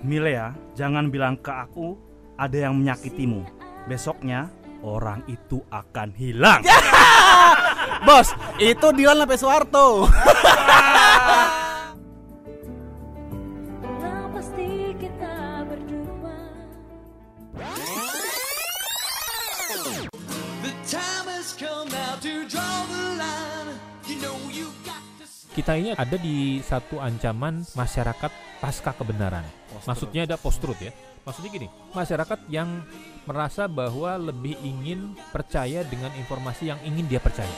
Milea, jangan bilang ke aku ada yang menyakitimu. Besoknya orang itu akan hilang. Bos, itu Dilan sampai Soeharto. ini ada di satu ancaman masyarakat pasca kebenaran. Maksudnya ada post truth ya. Maksudnya gini, masyarakat yang merasa bahwa lebih ingin percaya dengan informasi yang ingin dia percaya.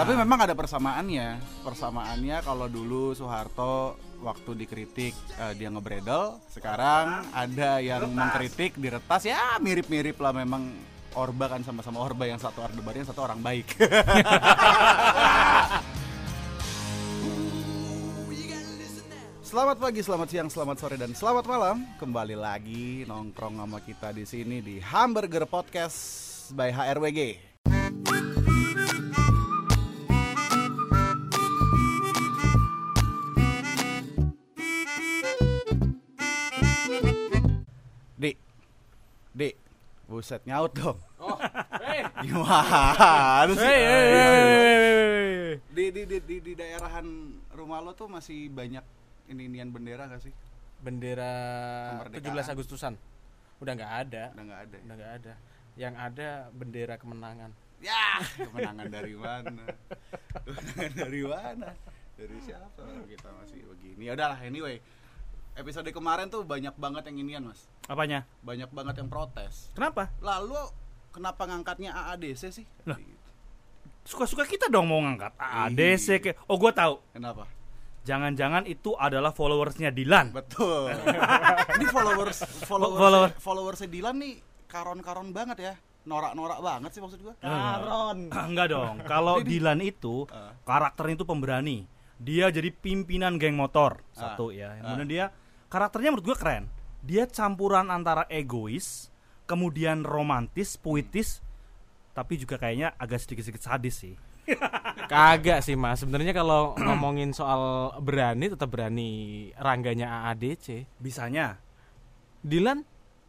Tapi memang ada persamaannya. Persamaannya kalau dulu Soeharto waktu dikritik eh, dia ngebredel, sekarang ada yang mengkritik diretas ya mirip-mirip lah memang Orba kan sama-sama Orba yang satu Orde Baru yang satu orang baik. Selamat pagi, selamat siang, selamat sore dan selamat malam. Kembali lagi nongkrong sama kita di sini di Hamburger Podcast by HRWG. Dik, Dik, buset nyaut dong. Gimana sih? Di, di, di, di, di daerahan rumah lo tuh masih banyak ini inian bendera gak sih? bendera Kemerdekaan. 17 Agustusan udah nggak ada Udah nggak ada. ya? udah nggak ada yang ada bendera kemenangan Ya, kemenangan dari mana? Kemenangan dari mana? Dari siapa? Kita masih begini. Ya udahlah, anyway. Episode kemarin tuh banyak banget yang inian, Mas. Apanya? Banyak banget yang protes. Kenapa? Lalu kenapa ngangkatnya AADC sih? Lah. Suka-suka kita dong mau ngangkat ADC ke. Oh, gua tahu. Kenapa? Jangan-jangan itu adalah followersnya Dilan. Betul. Ini followers followers Follower. followersnya Dilan nih karon-karon banget ya. Norak-norak banget sih maksud gua. Karon. Enggak dong. Kalau Dilan itu Ah. karakternya itu pemberani. Dia jadi pimpinan geng motor Ah. satu ya. Ah. Kemudian dia karakternya menurut gua keren. Dia campuran antara egois, kemudian romantis, puitis, tapi juga kayaknya agak sedikit-sedikit sadis sih. kagak sih mas sebenarnya kalau ngomongin soal berani tetap berani rangganya AADC Bisanya Dilan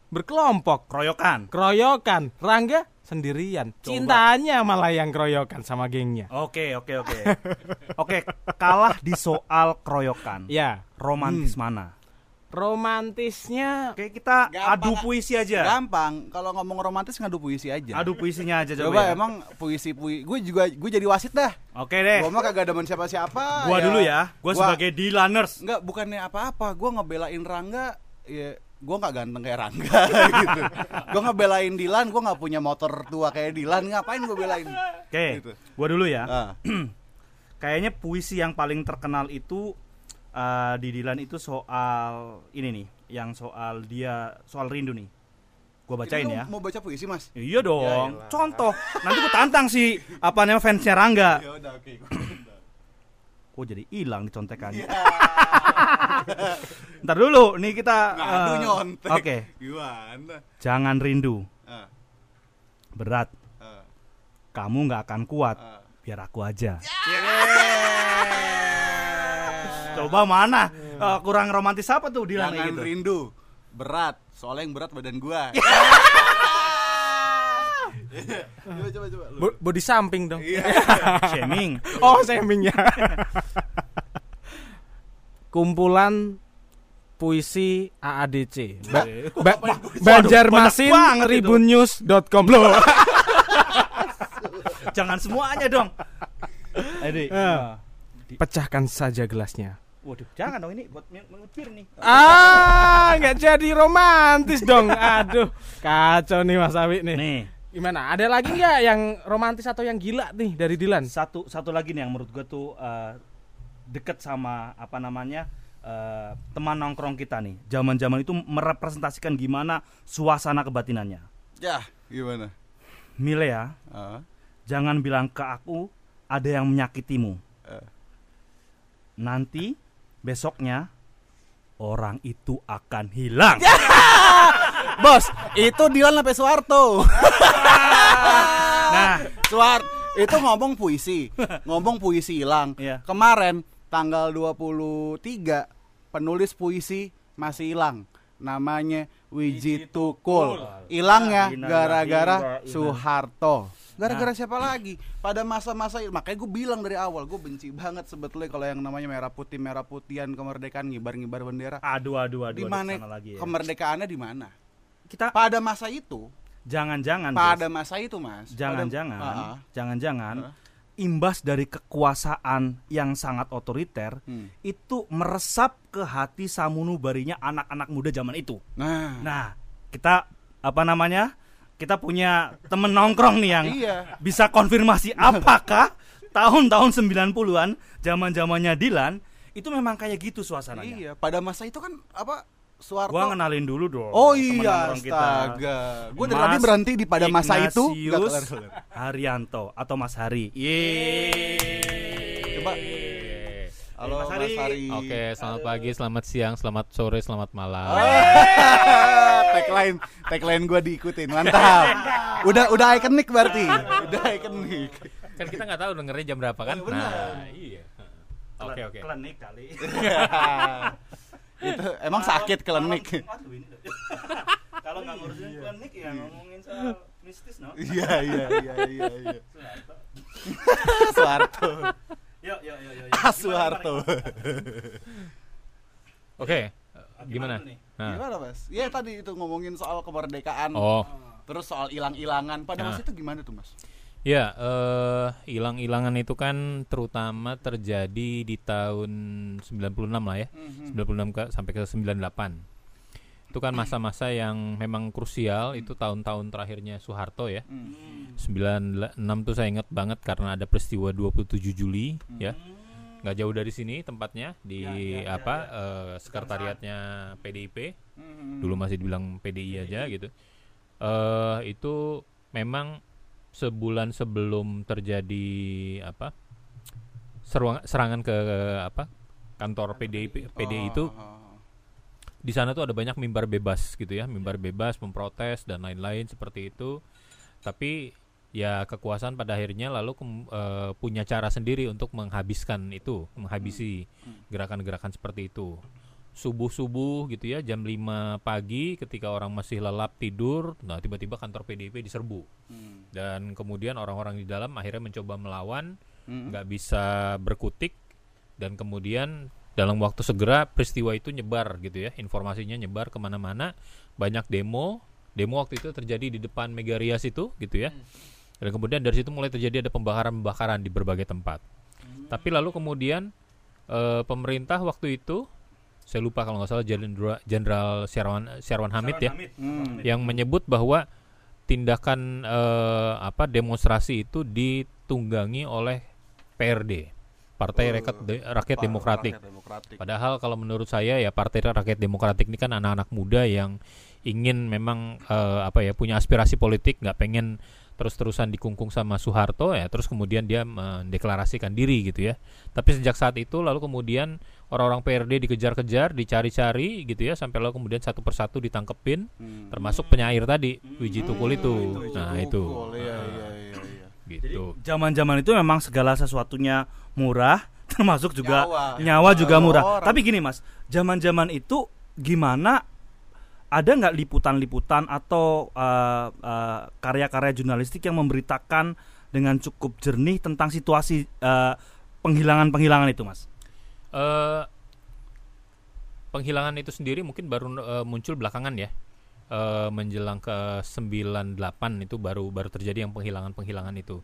berkelompok keroyokan. keroyokan Rangga sendirian cintanya malah yang keroyokan sama gengnya Oke, oke, oke. Oke, kalah di soal keroyokan. ya Romantis mana? Romantisnya Oke, kita Gampang. adu puisi aja. Gampang. Kalau ngomong romantis ngadu puisi aja. Adu puisinya aja coba. Coba ya. emang puisi puisi gue juga gue jadi wasit dah. Oke deh. Gue mah kagak demen siapa-siapa. Gua dulu ya. Gua Gua- sebagai Dilaners. Enggak, bukannya apa-apa. Gue ngebelain Rangga ya gue nggak ganteng kayak Rangga gitu. Gue ngebelain Dilan, gue nggak punya motor tua kayak Dilan. Ngapain gue belain? Oke. Gitu. Gua dulu ya. Ah, Kayaknya puisi yang paling terkenal itu eh, di Dilan itu soal ini nih, yang soal dia soal rindu nih. Gua bacain ini ya. Mau, mau baca puisi mas? Iya dong. Ya elah. Contoh. Nanti gua tantang si apa namanya fansnya Rangga. Ya udah oke. Kok jadi hilang contekannya. Ya. Ntar dulu nih kita Ngadu nyontek. Oke. Gimana? Jangan rindu. Ah, Berat. ah, Kamu nggak akan kuat. ah. Biar aku aja. Coba mana? Eh, kurang romantis apa tuh Dilan Jangan kayak gitu? rindu. Berat. Soalnya yang berat badan gua. coba coba coba. lu. Bo- body samping dong Iya. Shaming. oh sampingnya kumpulan puisi AADC ba ba Banjarmasin banget itu. tribunnews.com loh Jangan semuanya dong. Ayo, Dik. Ah. pecahkan saja gelasnya Waduh, jangan dong ini buat bir nih. ah nggak jadi romantis dong aduh kacau nih Mas Awi nih Nih, gimana ada lagi nggak yang romantis atau yang gila nih dari Dilan satu satu lagi nih yang menurut gue tuh eh, deket sama apa namanya eh, teman nongkrong kita nih. Zaman-zaman itu merepresentasikan gimana suasana kebatinannya. Ya, gimana? Milea, Ah, jangan bilang ke aku ada yang menyakitimu. eh. Nanti besoknya orang itu akan hilang. Bos, itu Dilan sampai Soeharto. Nah, Soehar itu ngomong puisi, ngomong puisi hilang. Iya. Kemarin tanggal 23 penulis puisi masih hilang. Namanya Wiji Tukul. Hilangnya Ina, gara-gara ina, Gara-gara siapa lagi? Pada masa-masa itu, makanya gue bilang dari awal gue benci banget sebetulnya kalau yang namanya merah putih merah putihan kemerdekaan ngibar-ngibar bendera. Aduh aduh Di aduh. mana ada ke sana lagi ya. kemerdekaannya di mana? Kita Pada masa itu, jangan-jangan pada masa itu mas. jangan-jangan jangan-jangan imbas dari kekuasaan yang sangat otoriter Hmm. itu meresap ke hati samunubarinya anak-anak muda zaman itu. Nah, Nah, kita apa namanya? Kita punya temen nongkrong nih yang iya. bisa konfirmasi apakah tahun-tahun 90-an zaman-zamannya Dilan itu memang kayak gitu suasananya. Iya, pada masa itu kan apa Soeharto Gua ngenalin dulu dong. Oh iya, nongkrong kita. astaga. Gue dari tadi berhenti di pada masa itu. Ignatius. Haryanto atau Mas Hari. Yeay. Coba. Halo Mas Mas Hari. Hari. Oke, selamat pagi, selamat siang, selamat sore, selamat malam. tagline tagline gue diikutin mantap udah udah ikonik berarti udah ikonik Kan kita nggak tahu dengernya jam berapa kan? Oh, benar. Nah, iya. Oke, oke. Klinik kali. itu emang sakit loh. Kalau nggak ngurusin klinik ya ngomongin soal mistis no. iya iya iya iya iya ah Soeharto Oke, gimana? nih? Nah. gimana mas ya tadi itu ngomongin soal kemerdekaan Oh, terus soal hilang-hilangan pada Nah. masa itu gimana tuh mas ya, eh hilang-hilangan itu kan terutama terjadi di tahun 96 lah ya. 96 ke, sampai ke 98. Itu kan masa-masa yang memang krusial, itu tahun-tahun terakhirnya Soeharto ya. 96 tuh saya ingat banget karena ada peristiwa 27 Juli ya. Nggak jauh dari sini tempatnya di apa eh, sekretariatnya PDIP dulu masih dibilang PDI aja gitu. Eh itu memang sebulan sebelum terjadi apa seruang- serangan ke apa kantor PDI PDI itu Oh, di sana tuh ada banyak mimbar bebas gitu ya mimbar bebas memprotes dan lain-lain seperti itu. Tapi ya kekuasaan pada akhirnya lalu kem- eh, punya cara sendiri untuk menghabiskan itu menghabisi gerakan-gerakan seperti itu. Subuh-subuh gitu ya jam 5 pagi ketika orang masih lelap tidur nah tiba-tiba kantor PDIP diserbu. Hmm. dan kemudian orang-orang di dalam akhirnya mencoba melawan Hmm. nggak bisa berkutik dan kemudian dalam waktu segera peristiwa itu nyebar gitu ya informasinya nyebar ke mana-mana banyak demo. Demo waktu itu terjadi di depan Megarias itu gitu ya dan kemudian dari situ mulai terjadi ada pembakaran-pembakaran di berbagai tempat tapi lalu kemudian eh, pemerintah waktu itu saya lupa kalau nggak salah Jenderal Syarwan Syarwan Hamid ya Hmm. yang menyebut bahwa tindakan eh, apa demonstrasi itu ditunggangi oleh PRD Partai Rakyat, De- Rakyat Demokratik. Rakyat Demokratik. Padahal kalau menurut saya ya Partai Rakyat Demokratik ini kan anak-anak muda yang ingin memang eh, apa ya punya aspirasi politik, nggak pengen terus-terusan dikungkung sama Soeharto ya, terus kemudian dia mendeklarasikan diri gitu ya. Tapi sejak saat itu lalu kemudian orang-orang PRD dikejar-kejar, dicari-cari gitu ya, sampai lalu kemudian satu persatu ditangkepin, Hmm. termasuk penyair tadi, Wiji Tukul itu. Nah itu, iya, iya, iya, iya. gitu. Zaman-zaman itu memang segala sesuatunya murah, termasuk juga Nyawa. nyawa, juga murah. orang. Tapi gini mas, zaman-zaman itu gimana? Ada nggak liputan-liputan atau eh, eh, karya-karya jurnalistik yang memberitakan dengan cukup jernih tentang situasi eh, penghilangan-penghilangan itu, mas? eh penghilangan itu sendiri mungkin baru eh, muncul belakangan ya. Eh, menjelang ke 98 itu baru baru terjadi yang penghilangan-penghilangan itu.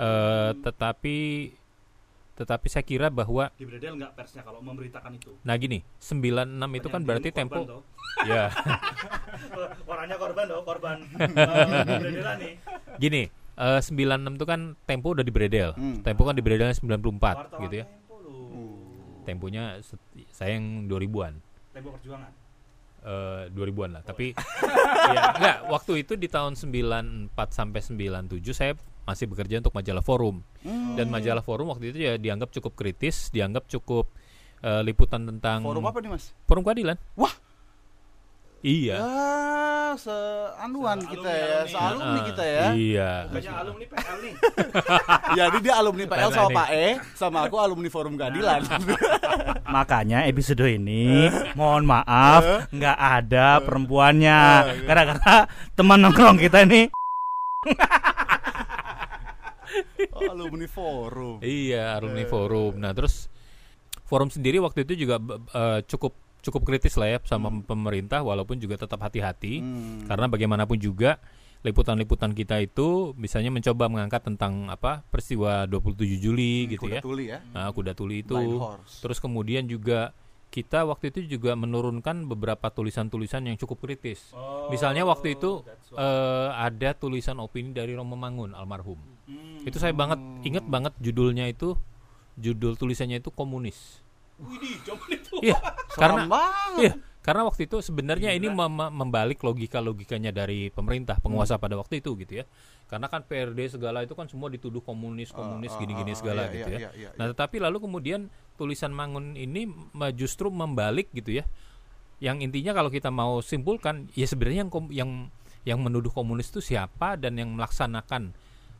Eh, tetapi tetapi saya kira bahwa Di Bredel nggak persnya kalau memberitakan itu. nah gini, 96 itu kan berarti tempo ya. Orangnya korban loh, korban. nih. Gini, eh 96 itu kan tempo udah di Bredel. Hmm. Tempo kan di Bredelnya 94 gitu ya. Temponya set- saya yang 2000-an. Tempo perjuangan. eh 2000-an lah. Tapi ya enggak, waktu itu di tahun 94 sampai 97 saya masih bekerja untuk majalah Forum. Dan majalah Forum waktu itu ya dianggap cukup kritis, dianggap cukup eh, liputan tentang Forum apa nih mas? Forum keadilan. Wah. Iya. Ah, seanuan kita ya, alumni. sealumni Ah, kita ya. Iya. Bukannya alumni PL nih. Jadi dia alumni PL sama. Pak E, sama aku alumni Forum Keadilan. Makanya episode ini mohon maaf nggak ada perempuannya gara-gara teman nongkrong kita ini Oh, alumni Forum. Iya, alumni forum. Nah, terus forum sendiri waktu itu juga eh, cukup cukup kritis lah ya sama pemerintah walaupun juga tetap hati-hati Hmm. karena bagaimanapun juga liputan-liputan kita itu misalnya mencoba mengangkat tentang apa peristiwa 27 Juli gitu Kuda ya. tuli ya. Nah, kuda tuli itu. Terus kemudian juga kita waktu itu juga menurunkan beberapa tulisan-tulisan yang cukup kritis. Misalnya waktu itu eh, ada tulisan opini dari Romo Mangun almarhum. Itu saya banget inget banget judulnya itu judul tulisannya itu komunis. Iya, karena banget. iya, karena waktu itu sebenarnya ini mem- membalik logika-logikanya dari pemerintah penguasa pada waktu itu gitu ya. Karena kan PRD segala itu kan semua dituduh komunis, komunis ah, gini-gini ah, segala iya, gitu iya, ya. iya, iya, Nah, tetapi lalu kemudian tulisan Mangun ini justru membalik gitu ya. Yang intinya kalau kita mau simpulkan ya sebenarnya yang yang yang menuduh komunis itu siapa dan yang melaksanakan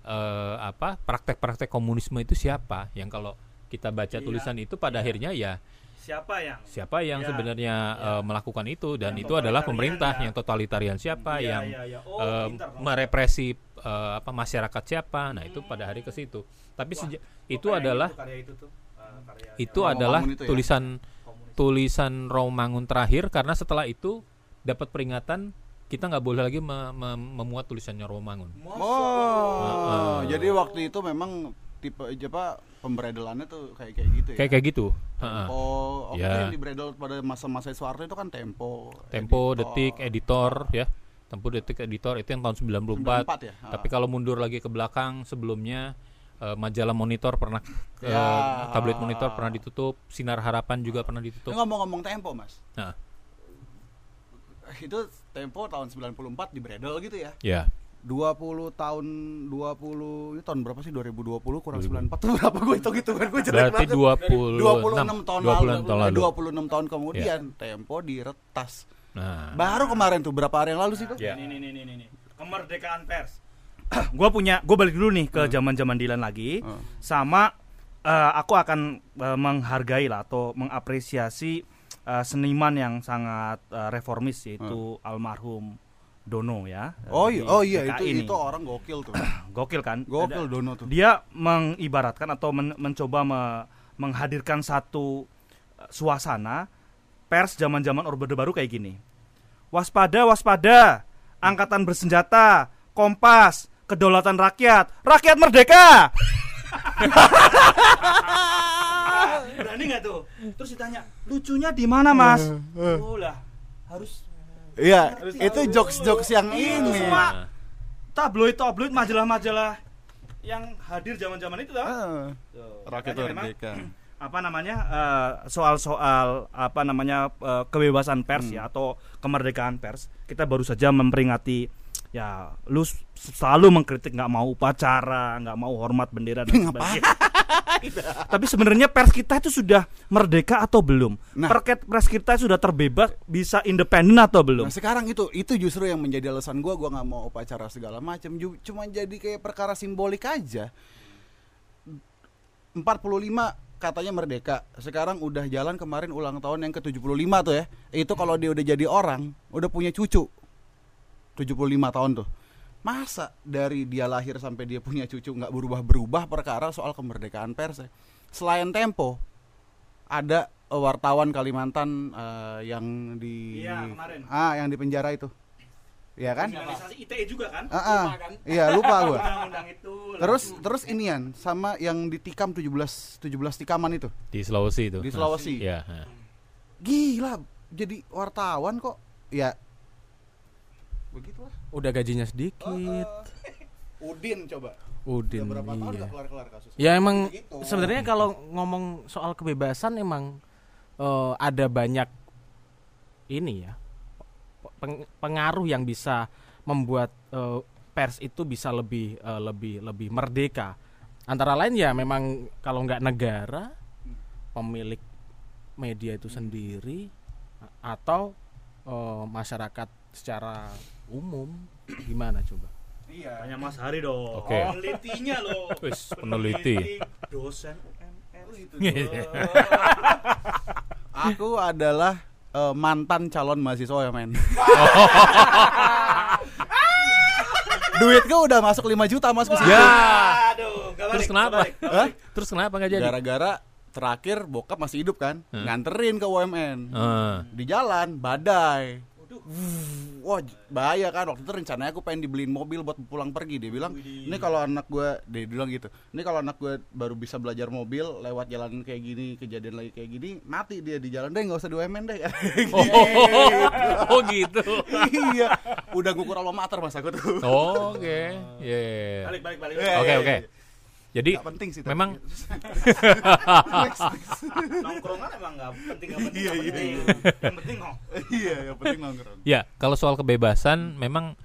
eh, apa praktek-praktek komunisme itu siapa? Yang kalau kita baca Iya, tulisan itu pada akhirnya ya siapa yang siapa yang Ya, sebenarnya ya. eh, melakukan itu dan Yang itu adalah pemerintah ya. yang totalitarian siapa Iya, yang iya, iya. Oh, pintar kamu. merepresi eh, apa masyarakat siapa nah itu pada hari ke situ tapi Wah, itu kayak adalah itu, karya itu tuh. Eh, karya itu adalah itu ya? tulisan komunis. tulisan Romangun terakhir karena setelah itu dapat peringatan kita nggak boleh lagi me- me- memuat tulisannya Romangun Oh, Heeh. jadi waktu itu memang tipe apa pemberedelannya tuh kayak kayak gitu ya. kayak kayak gitu Heeh. Tempo, oke Ya. yang dibredel pada masa-masa Soeharto itu kan Tempo. Tempo, Editor. Detik, Editor ya. Tempo, Detik, Editor itu yang tahun 94. 94 ya. Tapi kalau mundur lagi ke belakang sebelumnya eh, majalah Monitor pernah Ya. tablet Monitor pernah ditutup, Sinar Harapan juga pernah ditutup. ngomong-ngomong Tempo, Mas. Nah, Itu Tempo tahun 94 dibredel gitu ya. ya. 20 tahun 20 ini tahun berapa sih 2020 kurang 94 tuh berapa gue hitung hitungan gue jelek Berarti banget. 26 26 tahun 26 lalu, tahun lalu. Ya. 26 tahun kemudian Tempo diretas. Nah, Baru kemarin tuh berapa hari yang lalu sih tuh? Ya. Ini, ini, ini, ini, ini. Kemerdekaan pers. gua punya, gua balik dulu nih ke zaman-zaman Dilan lagi. Hmm. Sama eh, aku akan eh, menghargai lah atau mengapresiasi eh, seniman yang sangat eh, reformis yaitu almarhum Dono ya. Hmm. Oh iya, oh iya itu ini. itu orang gokil tuh. gokil kan? Gokil Dono tuh. Dia mengibaratkan atau men- mencoba me- menghadirkan satu eh, suasana pers zaman-zaman Orde Baru kayak gini. Waspada, waspada. Angkatan bersenjata, Kompas, kedaulatan rakyat, rakyat merdeka. Terus ditanya, lucunya di mana mas? Oh lah, harus Iya, itu jokes-jokes yang Iya, itu ini. semua. Nah, tabloid-tabloid, majalah-majalah yang hadir zaman-zaman itu tau? Ah, Tuh, Rakyat merdeka. apa namanya eh, soal-soal apa namanya eh, kebebasan pers Hmm. ya atau kemerdekaan pers kita baru saja memperingati ya lu selalu mengkritik nggak mau upacara nggak mau hormat bendera dan sebagainya. Tapi sebenarnya pers kita itu sudah merdeka atau belum? Nah. Perket pers kita sudah terbebas bisa independen atau belum? Nah sekarang itu itu justru yang menjadi alasan gua gua nggak mau upacara segala macam. Cuma jadi kayak perkara simbolik aja. 45 katanya merdeka. Sekarang udah jalan kemarin ulang tahun yang ke-75 tuh ya. Itu kalau dia udah jadi orang udah punya cucu. 75 tahun tuh masa dari dia lahir sampai dia punya cucu nggak berubah-berubah perkara soal kemerdekaan pers ya? selain tempo ada eh, wartawan Kalimantan eh, yang di Iya, kemarin. ah yang di penjara itu ya kan ITE juga kan Ah, ah. iya lupa gua undang-undang itu terus terus inian sama yang ditikam 17 17 tikaman itu di Sulawesi itu. di Sulawesi Ya. nah. gila jadi wartawan kok ya begitulah Udah gajinya sedikit. Udin coba Udin. udah berapa tahun iya. gak kelar-kelar kasus Ya emang Begitu. sebenarnya kalau ngomong soal kebebasan emang eh, ada banyak ini ya peng- pengaruh yang bisa membuat eh, pers itu bisa lebih eh, lebih lebih merdeka. Antara lain ya memang kalau nggak negara pemilik media itu sendiri atau eh, masyarakat secara umum. Gimana coba? Iya. Tanya Mas Hari dong. Oke. Penelitinya loh. Wis, peneliti. Dosen Itu UMS. Aku adalah eh, mantan calon mahasiswa ya men. Duitku udah masuk 5 juta mas ke situ. Ya. Aduh, gak Terus kenapa? gak balik, gak Hah? balik. Terus kenapa nggak jadi? Gara-gara terakhir bokap masih hidup kan, Hmm. nganterin ke UMN. Eh, Di jalan badai. Wah bahaya kan waktu itu rencananya aku pengen dibeliin mobil buat pulang pergi dia bilang ini kalau anak gue dia bilang gitu ini kalau anak gue baru bisa belajar mobil lewat jalan kayak gini kejadian lagi kayak gini mati dia di jalan deh nggak usah di UMN deh oh, oh gitu. iya udah ngukur alma mater mas aku tuh Oh, Oke. Iya, iya, iya. Balik, balik, balik. Oke, oke. Iya. Jadi Nggak penting sih memang Nongkrongan emang gak penting, gak penting, Iya, gak iya, penting. Yang penting nong. iya yang penting nongkrong ya kalau soal kebebasan memang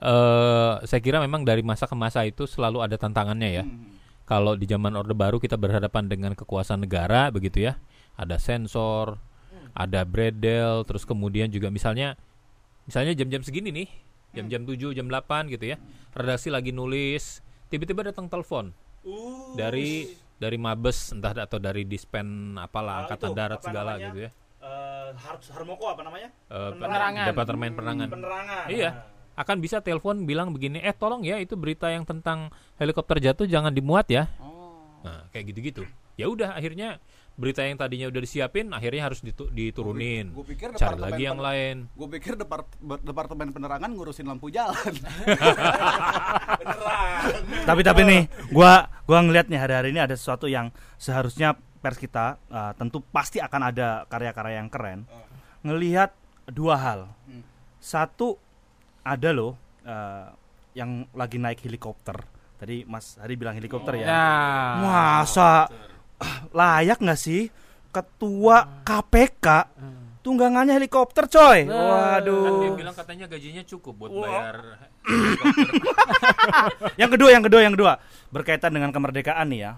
eh saya kira memang dari masa ke masa itu selalu ada tantangannya ya. Hmm. Kalau di zaman Orde Baru kita berhadapan dengan kekuasaan negara begitu ya. Ada sensor, ada bredel, terus kemudian juga misalnya misalnya jam-jam segini nih, jam-jam 7, jam 8 gitu ya. Redaksi lagi nulis, tiba-tiba datang telepon Uh, dari dari Mabes entah atau dari Dispen apalah Ah, angkatan itu, darat apa segala namanya? gitu ya. eh, Har- Harmoko apa namanya? Eh, Penerangan. Departemen Penerangan. Penerangan. Iya. Akan bisa telepon bilang begini, "Eh, tolong ya itu berita yang tentang helikopter jatuh jangan dimuat ya." oh Nah, kayak gitu-gitu. Ya udah akhirnya berita yang tadinya udah disiapin akhirnya harus ditu- diturunin. gue pikir Cari lagi yang lain. gue pikir depart departemen penerangan ngurusin lampu jalan tapi tapi nih gua gua ngeliat nih hari-hari ini ada sesuatu yang seharusnya pers kita uh, tentu pasti akan ada karya-karya yang keren ngelihat dua hal Hmm. satu ada loh uh, yang lagi naik helikopter tadi Mas Hari bilang helikopter ya Ya. masa layak nggak sih? Ketua KPK tunggangannya helikopter coy. Kan dia waduh bilang katanya gajinya cukup buat bayar yang kedua yang kedua yang kedua. Berkaitan dengan kemerdekaan nih ya.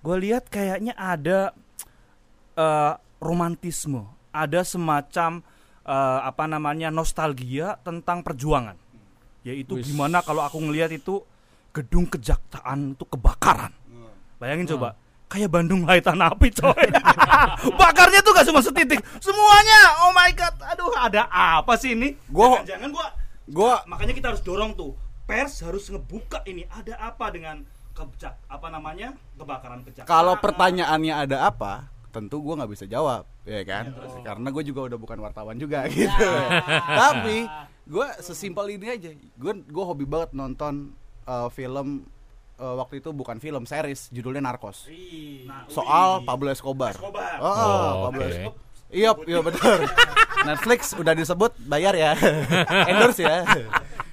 Gue lihat kayaknya ada eh, romantisme. Ada semacam eh, apa namanya nostalgia tentang perjuangan. Yaitu Wis. gimana kalau aku ngelihat itu gedung kejaksaan itu kebakaran. Bayangin coba kayak Bandung Lautan Api coy. Bakarnya tuh gak cuma setitik. Semuanya. Oh my god. Aduh ada apa sih ini? Gua- jangan gua gue makanya kita harus dorong tuh. Pers harus ngebuka ini. Ada apa dengan kejak apa namanya? Kebakaran kejak kalau pertanyaannya ada apa tentu gue nggak bisa jawab ya kan? Karena gue juga udah bukan wartawan juga gitu. Tapi gue sesimpel ini aja. Gue gue hobi banget nonton uh, film uh, waktu itu bukan film series judulnya Narcos. Nah, soal. Pablo Escobar. Escobar. oh, Oh, Pablo oke. Escobar. Iya iya betul. Netflix udah disebut bayar ya. Endorse ya.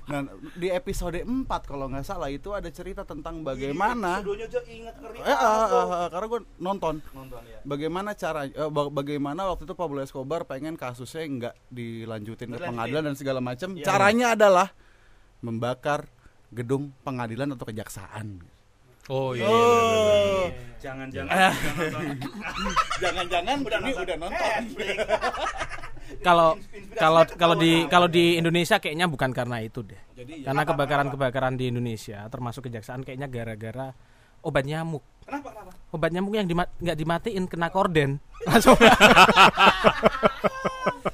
Nah di episode 4 kalau nggak salah itu ada cerita tentang bagaimana Judulnya aja ingat ngeri eh, dong. ah, karena gue nonton. Nonton ya bagaimana cara eh, ba- bagaimana waktu itu Pablo Escobar pengen kasusnya nggak dilanjutin ke pengadilan dan segala macam Iya. caranya adalah membakar gedung pengadilan atau kejaksaan Oh iya. iya, benar, benar. oh jangan-jangan udah nonton. jangan-jangan Udah ini nonton. udah nonton Netflix. Kalau kalau kalau di kalau di Indonesia kayaknya bukan karena itu deh. jadi ya, Karena kebakaran-kebakaran di Indonesia termasuk kejaksaan kayaknya gara-gara obat nyamuk. kenapa kenapa Obat nyamuk yang dima- nggak dimatiin kena korden. Langsung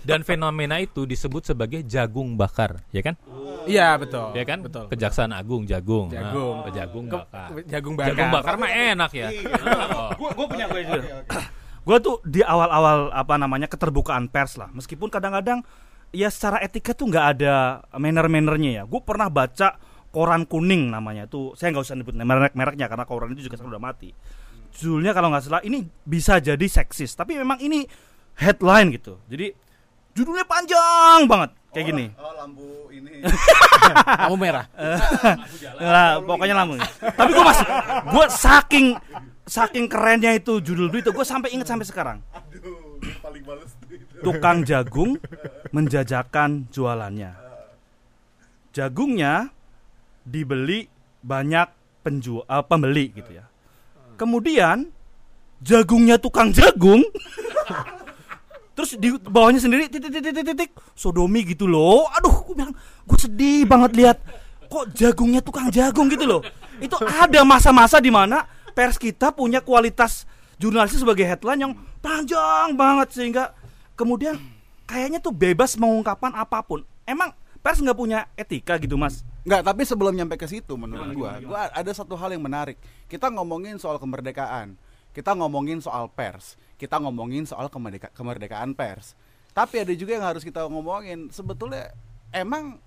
Dan fenomena itu disebut sebagai jagung bakar, ya kan? Iya, betul. Ya kan? Betul. Kejaksaan Agung jagung. Jagung. Nah, jagung Ke- bakar. jagung bakar. Jagung bakar mah enak ya. Oh. gue gue punya gue juga gue tuh di awal-awal apa namanya keterbukaan pers lah meskipun kadang-kadang ya secara etika tuh nggak ada manner-mannernya ya gue pernah baca koran kuning namanya tuh saya nggak usah nyebut merek-mereknya karena koran itu juga sekarang udah mati judulnya kalau nggak salah ini bisa jadi seksis tapi memang ini headline gitu jadi judulnya panjang banget kayak gini oh lampu ini Kamu merah. Nah, pokoknya lambung. Tapi gue masih, gue saking saking kerennya itu judul itu, gue sampai inget sampai sekarang. aduh paling males Tukang jagung menjajakan jualannya. Jagungnya dibeli banyak penjual eh, pembeli gitu ya. Kemudian jagungnya tukang jagung. Terus di bawahnya sendiri titik titik titik titik sodomi gitu loh. Aduh gue bilang gue sedih banget lihat kok jagungnya tukang jagung gitu loh. Itu ada masa-masa di mana pers kita punya kualitas jurnalistik sebagai headline yang panjang banget sehingga kemudian kayaknya tuh bebas mengungkapkan apa pun. Emang pers nggak punya etika gitu mas Nggak, tapi sebelum nyampe ke situ menurut gua, gua ada satu hal yang menarik. Kita ngomongin soal kemerdekaan, kita ngomongin soal pers, kita ngomongin soal kemerdeka kemerdekaan pers. Tapi ada juga yang harus kita ngomongin. Sebetulnya emang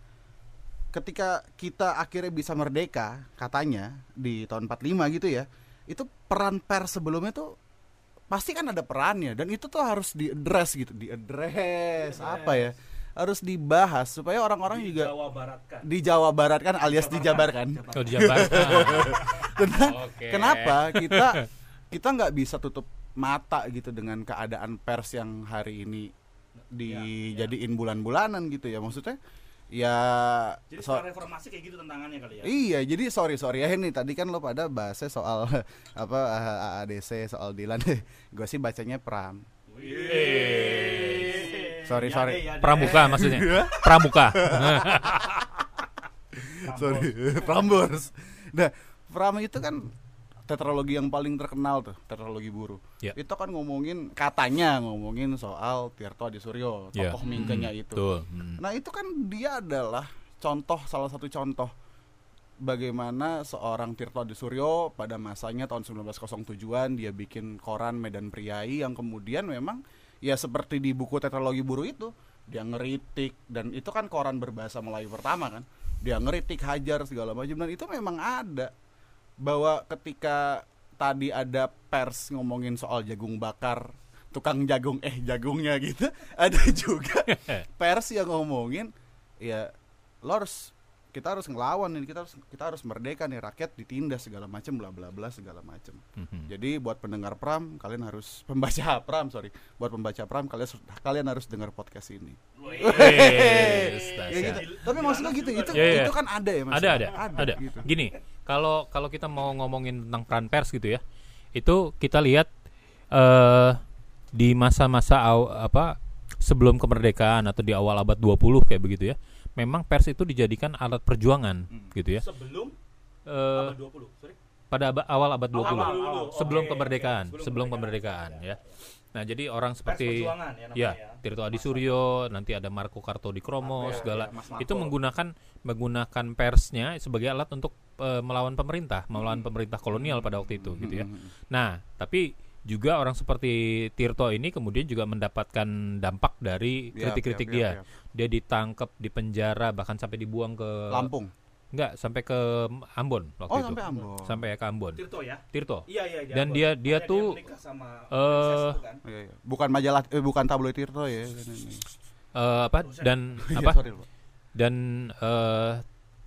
ketika kita akhirnya bisa merdeka katanya di tahun 45 gitu ya. Itu peran pers sebelumnya tuh pasti kan ada perannya dan itu tuh harus diaddress gitu, diaddress apa ya? Harus dibahas supaya orang-orang juga Baratkan di Jawa Barat kan alias dijabarkan. Kalau di Jakarta. Kena- Oke. Kenapa kita kita nggak bisa tutup mata gitu dengan keadaan pers yang hari ini dijadiin bulan-bulanan gitu ya maksudnya ya jadi so- reformasi kayak gitu tantangannya kali ya Iya, jadi sorry sorry ya ini tadi kan lo pada bahasnya soal apa AADC soal Dilan, gue sih bacanya Pram. Sorry sorry, Pramuka maksudnya. Pramuka. sorry Prambors. Nah, Pram itu kan tetralogi yang paling terkenal tuh, tetralogi buru. Ya. Itu kan ngomongin katanya ngomongin soal Tirto Adi Suryo, Ya. tokoh mingkenya itu. Betul. Hmm. Nah itu kan dia adalah contoh salah satu contoh bagaimana seorang Tirto Suryo pada masanya tahun 1907-an dia bikin koran Medan Priai yang kemudian memang ya seperti di buku tetralogi buru itu dia ngeritik. Dan itu kan koran berbahasa Melayu pertama kan. Dia ngeritik hajar segala macam. Dan itu memang ada. Bahwa ketika tadi ada pers ngomongin soal jagung bakar tukang jagung eh jagungnya gitu ada juga pers yang ngomongin ya lo harus kita harus ngelawan ini kita harus kita harus merdeka nih rakyat ditindas segala macam bla bla bla segala macam Mhm. jadi buat pendengar pram kalian harus pembaca pram sorry buat pembaca pram kalian kalian harus dengar podcast ini Yes, Ya gitu. tapi maksudnya gitu itu Iya, iya. itu kan ada ya mas ada ada ada, gitu. gini kalau kalau kita mau ngomongin tentang peran pers gitu ya itu kita lihat eh di masa-masa aw- apa sebelum kemerdekaan atau di awal abad 20 kayak begitu ya memang pers itu dijadikan alat perjuangan gitu ya. Sebelum Eh, abad 20 sorry. pada aba- awal abad 20 Awal, awal. sebelum Oke, kemerdekaan oke. sebelum kemerdekaan. ya. Nah jadi orang seperti perjuangan ya namanya ya ya. Tirto Adi Suryo nanti ada Marco Kartodikromo segala itu menggunakan menggunakan persnya sebagai alat untuk eh, melawan pemerintah melawan pemerintah kolonial pada waktu itu gitu ya. Nah tapi juga orang seperti Tirto ini kemudian juga mendapatkan dampak dari Yap, kritik-kritik yap, dia. dia ditangkap di penjara bahkan sampai dibuang ke Lampung. Enggak sampai ke Ambon waktu oh itu. sampai Ambon. Sampai ke Ambon. Tirto ya? Tirto. Iya iya iya Dan Ambon. dia- dia Makanya tuh, sama eh, princess itu kan. Iya, iya. bukan majalah eh, bukan tabloid Tirto ya. Eh, apa? Dan Iya, apa? dan eh,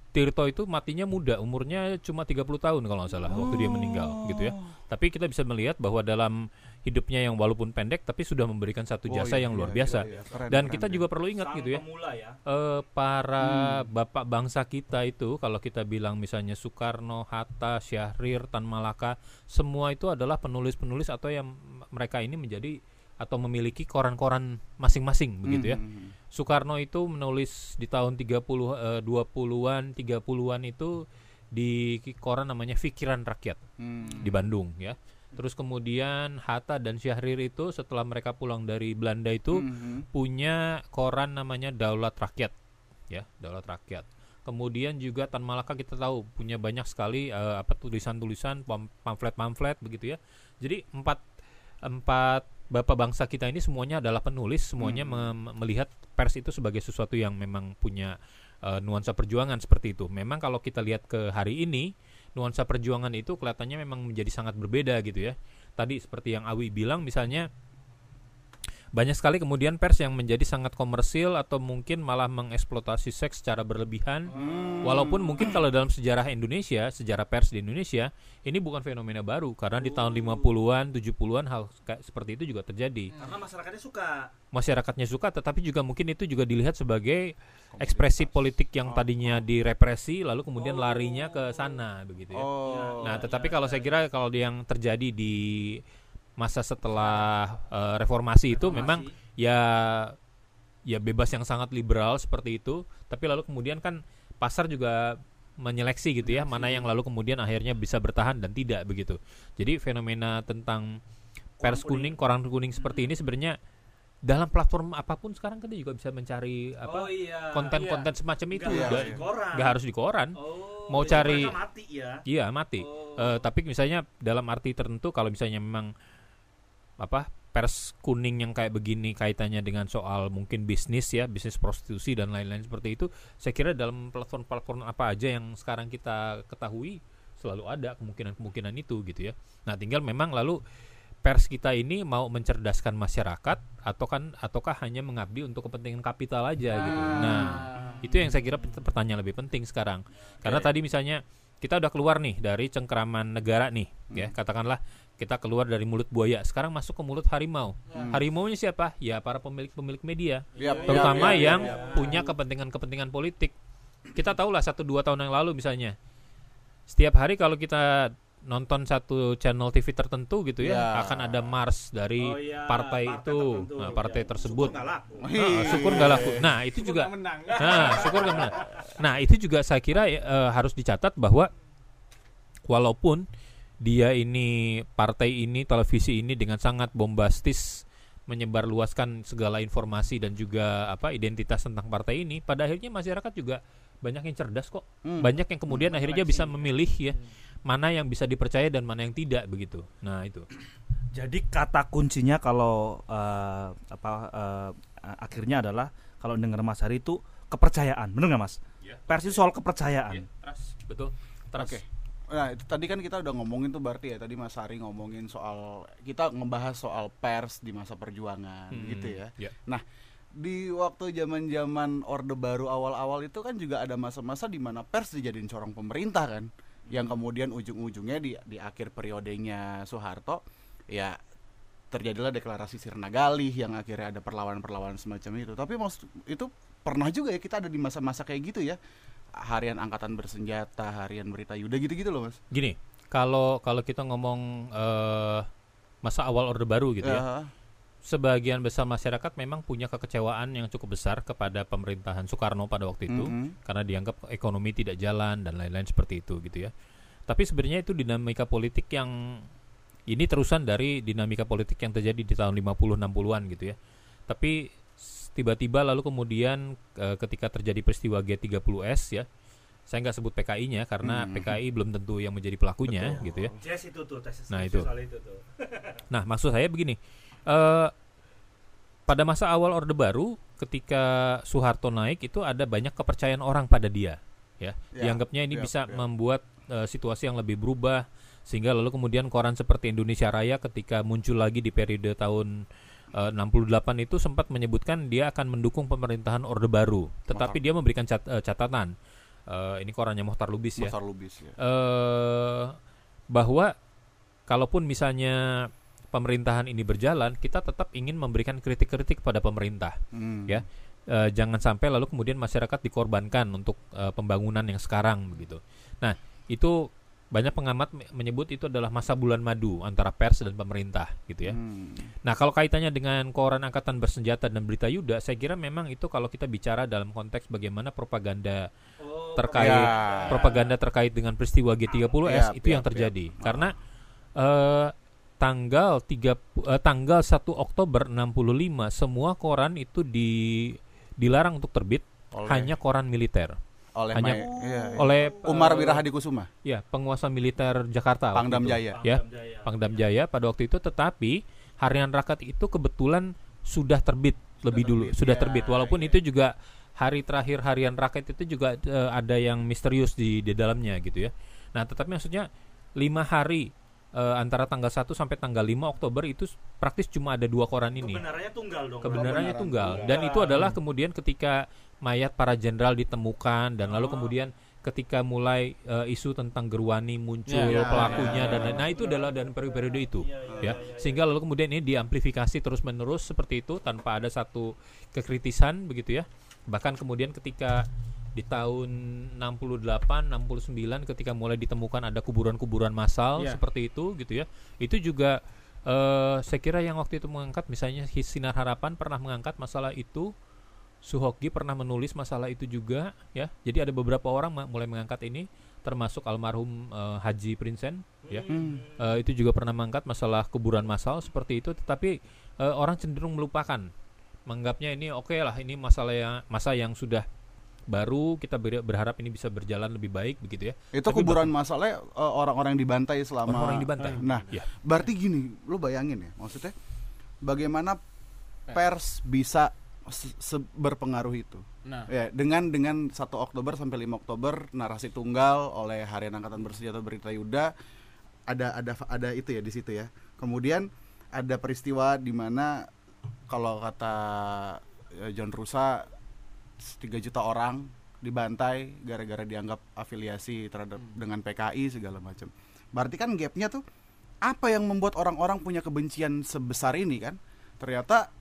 Tirto itu matinya muda, umurnya cuma 30 tahun kalau nggak salah waktu dia meninggal gitu ya. Tapi kita bisa melihat bahwa dalam hidupnya yang walaupun pendek tapi sudah memberikan satu Oh, jasa iya, yang luar iya, biasa. iya, iya. Keren, Dan keren, kita keren. juga perlu ingat Sang gitu ya. pemula ya eh, para bapak bangsa kita itu kalau kita bilang misalnya Soekarno, Hatta, Syahrir, Tan Malaka, semua itu adalah penulis-penulis atau yang mereka ini menjadi atau memiliki koran-koran masing-masing begitu ya. Soekarno itu menulis di tahun 30 eh, 20-an, 30-an itu di koran namanya Fikiran Rakyat Hmm. di Bandung ya. Terus kemudian Hatta dan Syahrir itu setelah mereka pulang dari Belanda itu Mhm. punya koran namanya Daulat Rakyat ya, Daulat Rakyat. Kemudian juga Tan Malaka kita tahu punya banyak sekali eh, apa tulisan-tulisan, pam- pamflet-pamflet begitu ya. Jadi empat empat bapak bangsa kita ini semuanya adalah penulis, semuanya mem- melihat pers itu sebagai sesuatu yang memang punya eh, nuansa perjuangan seperti itu. Memang kalau kita lihat ke hari ini, nuansa perjuangan itu kelihatannya memang menjadi sangat berbeda gitu ya. Tadi seperti yang Awi bilang misalnya banyak sekali kemudian pers yang menjadi sangat komersil atau mungkin malah mengeksploitasi seks secara berlebihan. Walaupun mungkin kalau dalam sejarah Indonesia, sejarah pers di Indonesia, ini bukan fenomena baru. Karena di tahun 50-an, 70-an hal kayak seperti itu juga terjadi. karena masyarakatnya suka. Masyarakatnya suka tetapi juga mungkin itu juga dilihat sebagai ekspresi politik yang tadinya direpresi lalu kemudian larinya ke sana begitu ya. Oh. Nah, tetapi kalau saya kira kalau yang terjadi di masa setelah eh, reformasi itu memang ya ya bebas yang sangat liberal seperti itu tapi lalu kemudian kan pasar juga menyeleksi gitu ya mana yang lalu kemudian akhirnya bisa bertahan dan tidak begitu jadi fenomena tentang pers kuning koran kuning seperti ini sebenarnya dalam platform apa pun sekarang kita juga bisa mencari apa iya. konten-konten semacam itu Nggak Nggak- harus di koran. nggak harus di koran Oh, Mau cari- mati ya. Iya mati. Oh. Eh, tapi misalnya dalam arti tertentu kalau misalnya memang apa pers kuning yang kayak begini kaitannya dengan soal mungkin bisnis ya bisnis prostitusi dan lain-lain seperti itu, saya kira dalam platform-platform apa aja yang sekarang kita ketahui selalu ada kemungkinan-kemungkinan itu gitu ya. Nah tinggal memang lalu pers kita ini mau mencerdaskan masyarakat atau kan ataukah hanya mengabdi untuk kepentingan kapital aja gitu. Nah itu yang saya kira pert- pertanyaan lebih penting sekarang karena tadi misalnya kita udah keluar nih dari cengkeraman negara nih ya katakanlah kita keluar dari mulut buaya sekarang masuk ke mulut harimau harimau nya siapa ya para pemilik pemilik media Yap, terutama yap, yap, yang yap. punya kepentingan-kepentingan politik kita tahulah satu dua tahun yang lalu misalnya setiap hari kalau kita nonton satu channel TV tertentu gitu ya, Ya. akan ada mars dari Oh iya, partai, itu tertentu. nah partai Ya, tersebut syukur nggak laku. Nah, syukur nggak laku. Nah, itu juga Nah, syukur nggak menang. Nah, itu juga saya kira eh, harus dicatat bahwa walaupun dia ini partai ini televisi ini dengan sangat bombastis menyebarluaskan segala informasi dan juga apa identitas tentang partai ini, pada akhirnya masyarakat juga banyak yang cerdas kok. Hmm. Banyak yang kemudian akhirnya bisa memilih ya mana yang bisa dipercaya dan mana yang tidak begitu. Nah, itu. Jadi kata kuncinya kalau eh, apa eh, akhirnya adalah kalau dengar Mas Hari itu kepercayaan, benar nggak Mas? Iya. Pers itu soal kepercayaan. Trust, betul. Trust. Oke. Nah, itu tadi kan kita udah ngomongin tuh berarti ya tadi Mas Ari ngomongin soal kita ngebahas soal pers di masa perjuangan Hmm, gitu ya. ya. Nah, di waktu zaman-zaman Orde Baru awal-awal itu kan juga ada masa-masa di mana pers dijadiin corong pemerintah kan. Yang kemudian ujung-ujungnya di di akhir periodenya Soeharto ya terjadilah deklarasi Sirna Galih yang akhirnya ada perlawanan-perlawanan semacam itu. Tapi maksud itu pernah juga ya kita ada di masa-masa kayak gitu ya. Harian angkatan bersenjata, harian berita Yuda gitu-gitu loh, Mas. Gini, kalau kalau kita ngomong eh, masa awal Orde Baru gitu ya, Ya. sebagian besar masyarakat memang punya kekecewaan yang cukup besar kepada pemerintahan Soekarno pada waktu itu Mhm. karena dianggap ekonomi tidak jalan dan lain-lain seperti itu gitu ya. Tapi sebenarnya itu dinamika politik yang ini terusan dari dinamika politik yang terjadi di tahun 50 60-an gitu ya. Tapi tiba-tiba lalu kemudian eh, ketika terjadi peristiwa G30S ya. Saya nggak sebut PKI-nya karena Hmm. PKI belum tentu yang menjadi pelakunya gitu ya. Jazz itu tuh tes Nah, itu. soal itu tuh. Nah, maksud saya begini, eh pada masa awal Orde Baru, ketika Soeharto naik itu ada banyak kepercayaan orang pada dia, ya. Ya, Dianggapnya ini ya, bisa ya. membuat eh, situasi yang lebih berubah, sehingga lalu kemudian koran seperti Indonesia Raya ketika muncul lagi di periode tahun eh, 68 itu sempat menyebutkan dia akan mendukung pemerintahan Orde Baru, tetapi dia memberikan cat- eh, catatan. Eh, ini korannya Mohtar Lubis ya Besar Lubis ya. eh bahwa kalaupun misalnya pemerintahan ini berjalan, kita tetap ingin memberikan kritik-kritik pada pemerintah. Hmm. Ya. Eh, jangan sampai lalu kemudian masyarakat dikorbankan untuk eh, pembangunan yang sekarang begitu. Nah, itu banyak pengamat me- menyebut itu adalah masa bulan madu antara pers dan pemerintah gitu ya. Hmm. Nah, kalau kaitannya dengan koran angkatan bersenjata dan berita Yuda, saya kira memang itu kalau kita bicara dalam konteks bagaimana propaganda terkait Ya. propaganda terkait dengan peristiwa G30S Yap, itu yang yap, terjadi. yap. Karena eh, tanggal 3 eh, tanggal 1 Oktober 65 semua koran itu di dilarang untuk terbit Oleh- hanya koran militer. Oleh hanya Mai- iya, iya. Oleh Umar eh, Wirahadi Kusuma, ya, penguasa militer Jakarta Pangdam itu. Jaya. Ya, Pangdam Jaya pada waktu itu tetapi Harian Rakyat itu kebetulan sudah terbit lebih dulu, terbit, sudah ya, terbit walaupun itu juga hari terakhir Harian Rakyat itu juga eh, ada yang misterius di di dalamnya gitu ya. Nah, tetapi maksudnya lima hari eh, antara tanggal 1 sampai tanggal 5 Oktober itu praktis cuma ada dua koran ini. Kebenarannya tunggal dong. Kebenarannya Kebenaran tunggal tunggal. dan itu adalah kemudian ketika mayat para jenderal ditemukan dan lalu kemudian ketika mulai eh, isu tentang Gerwani muncul Ya, ya, pelakunya dan lain- nah itu adalah dan periode-periode itu ya. sehingga lalu kemudian ini diamplifikasi terus menerus seperti itu tanpa ada satu kekritisan begitu ya. Bahkan kemudian ketika di tahun 68 69 ketika mulai ditemukan ada kuburan-kuburan massal Ya. seperti itu gitu ya. Itu juga Eh, saya kira yang waktu itu mengangkat misalnya Sinar Harapan pernah mengangkat masalah itu, Suhoki pernah menulis masalah itu juga, ya. Jadi ada beberapa orang mulai mengangkat ini, termasuk almarhum eh, Haji Prinsen, ya. Hmm. Eh, itu juga pernah mengangkat masalah kuburan massal seperti itu, tetapi eh, orang cenderung melupakan, menganggapnya ini oke lah, ini masalah yang masa yang sudah baru kita ber- berharap ini bisa berjalan lebih baik begitu ya. Itu Tapi kuburan masalahnya eh, orang-orang yang dibantai selama Orang-orang yang dibantai. Nah, Ya. berarti gini, lu bayangin ya, maksudnya bagaimana pers bisa se- se- berpengaruh itu. Nah, Ya, dengan dengan 1 Oktober sampai 5 Oktober narasi tunggal oleh Harian Angkatan Bersenjata Berita Yuda ada ada ada itu ya di situ ya. Kemudian ada peristiwa di mana kalau kata eh, John Rusa 3 juta orang dibantai gara-gara dianggap afiliasi terhadap dengan PKI segala macam. Berarti kan gapnya tuh apa yang membuat orang-orang punya kebencian sebesar ini kan? Ternyata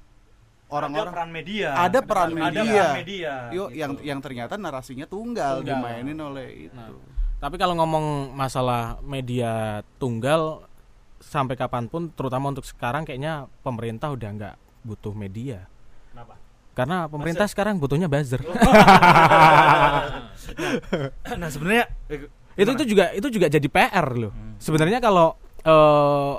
ada orang-orang peran media. ada peran Ada media. peran media. Yuk, gitu. yang yang ternyata narasinya tunggal, Tunggal. dimainin oleh itu. Nah. tapi kalau ngomong masalah media tunggal sampai kapan pun, terutama untuk sekarang kayaknya pemerintah udah nggak butuh media. Kenapa? Karena pemerintah sekarang butuhnya buzzer. nah sebenarnya eh, itu itu juga itu juga jadi PR loh. Sebenarnya kalau eh,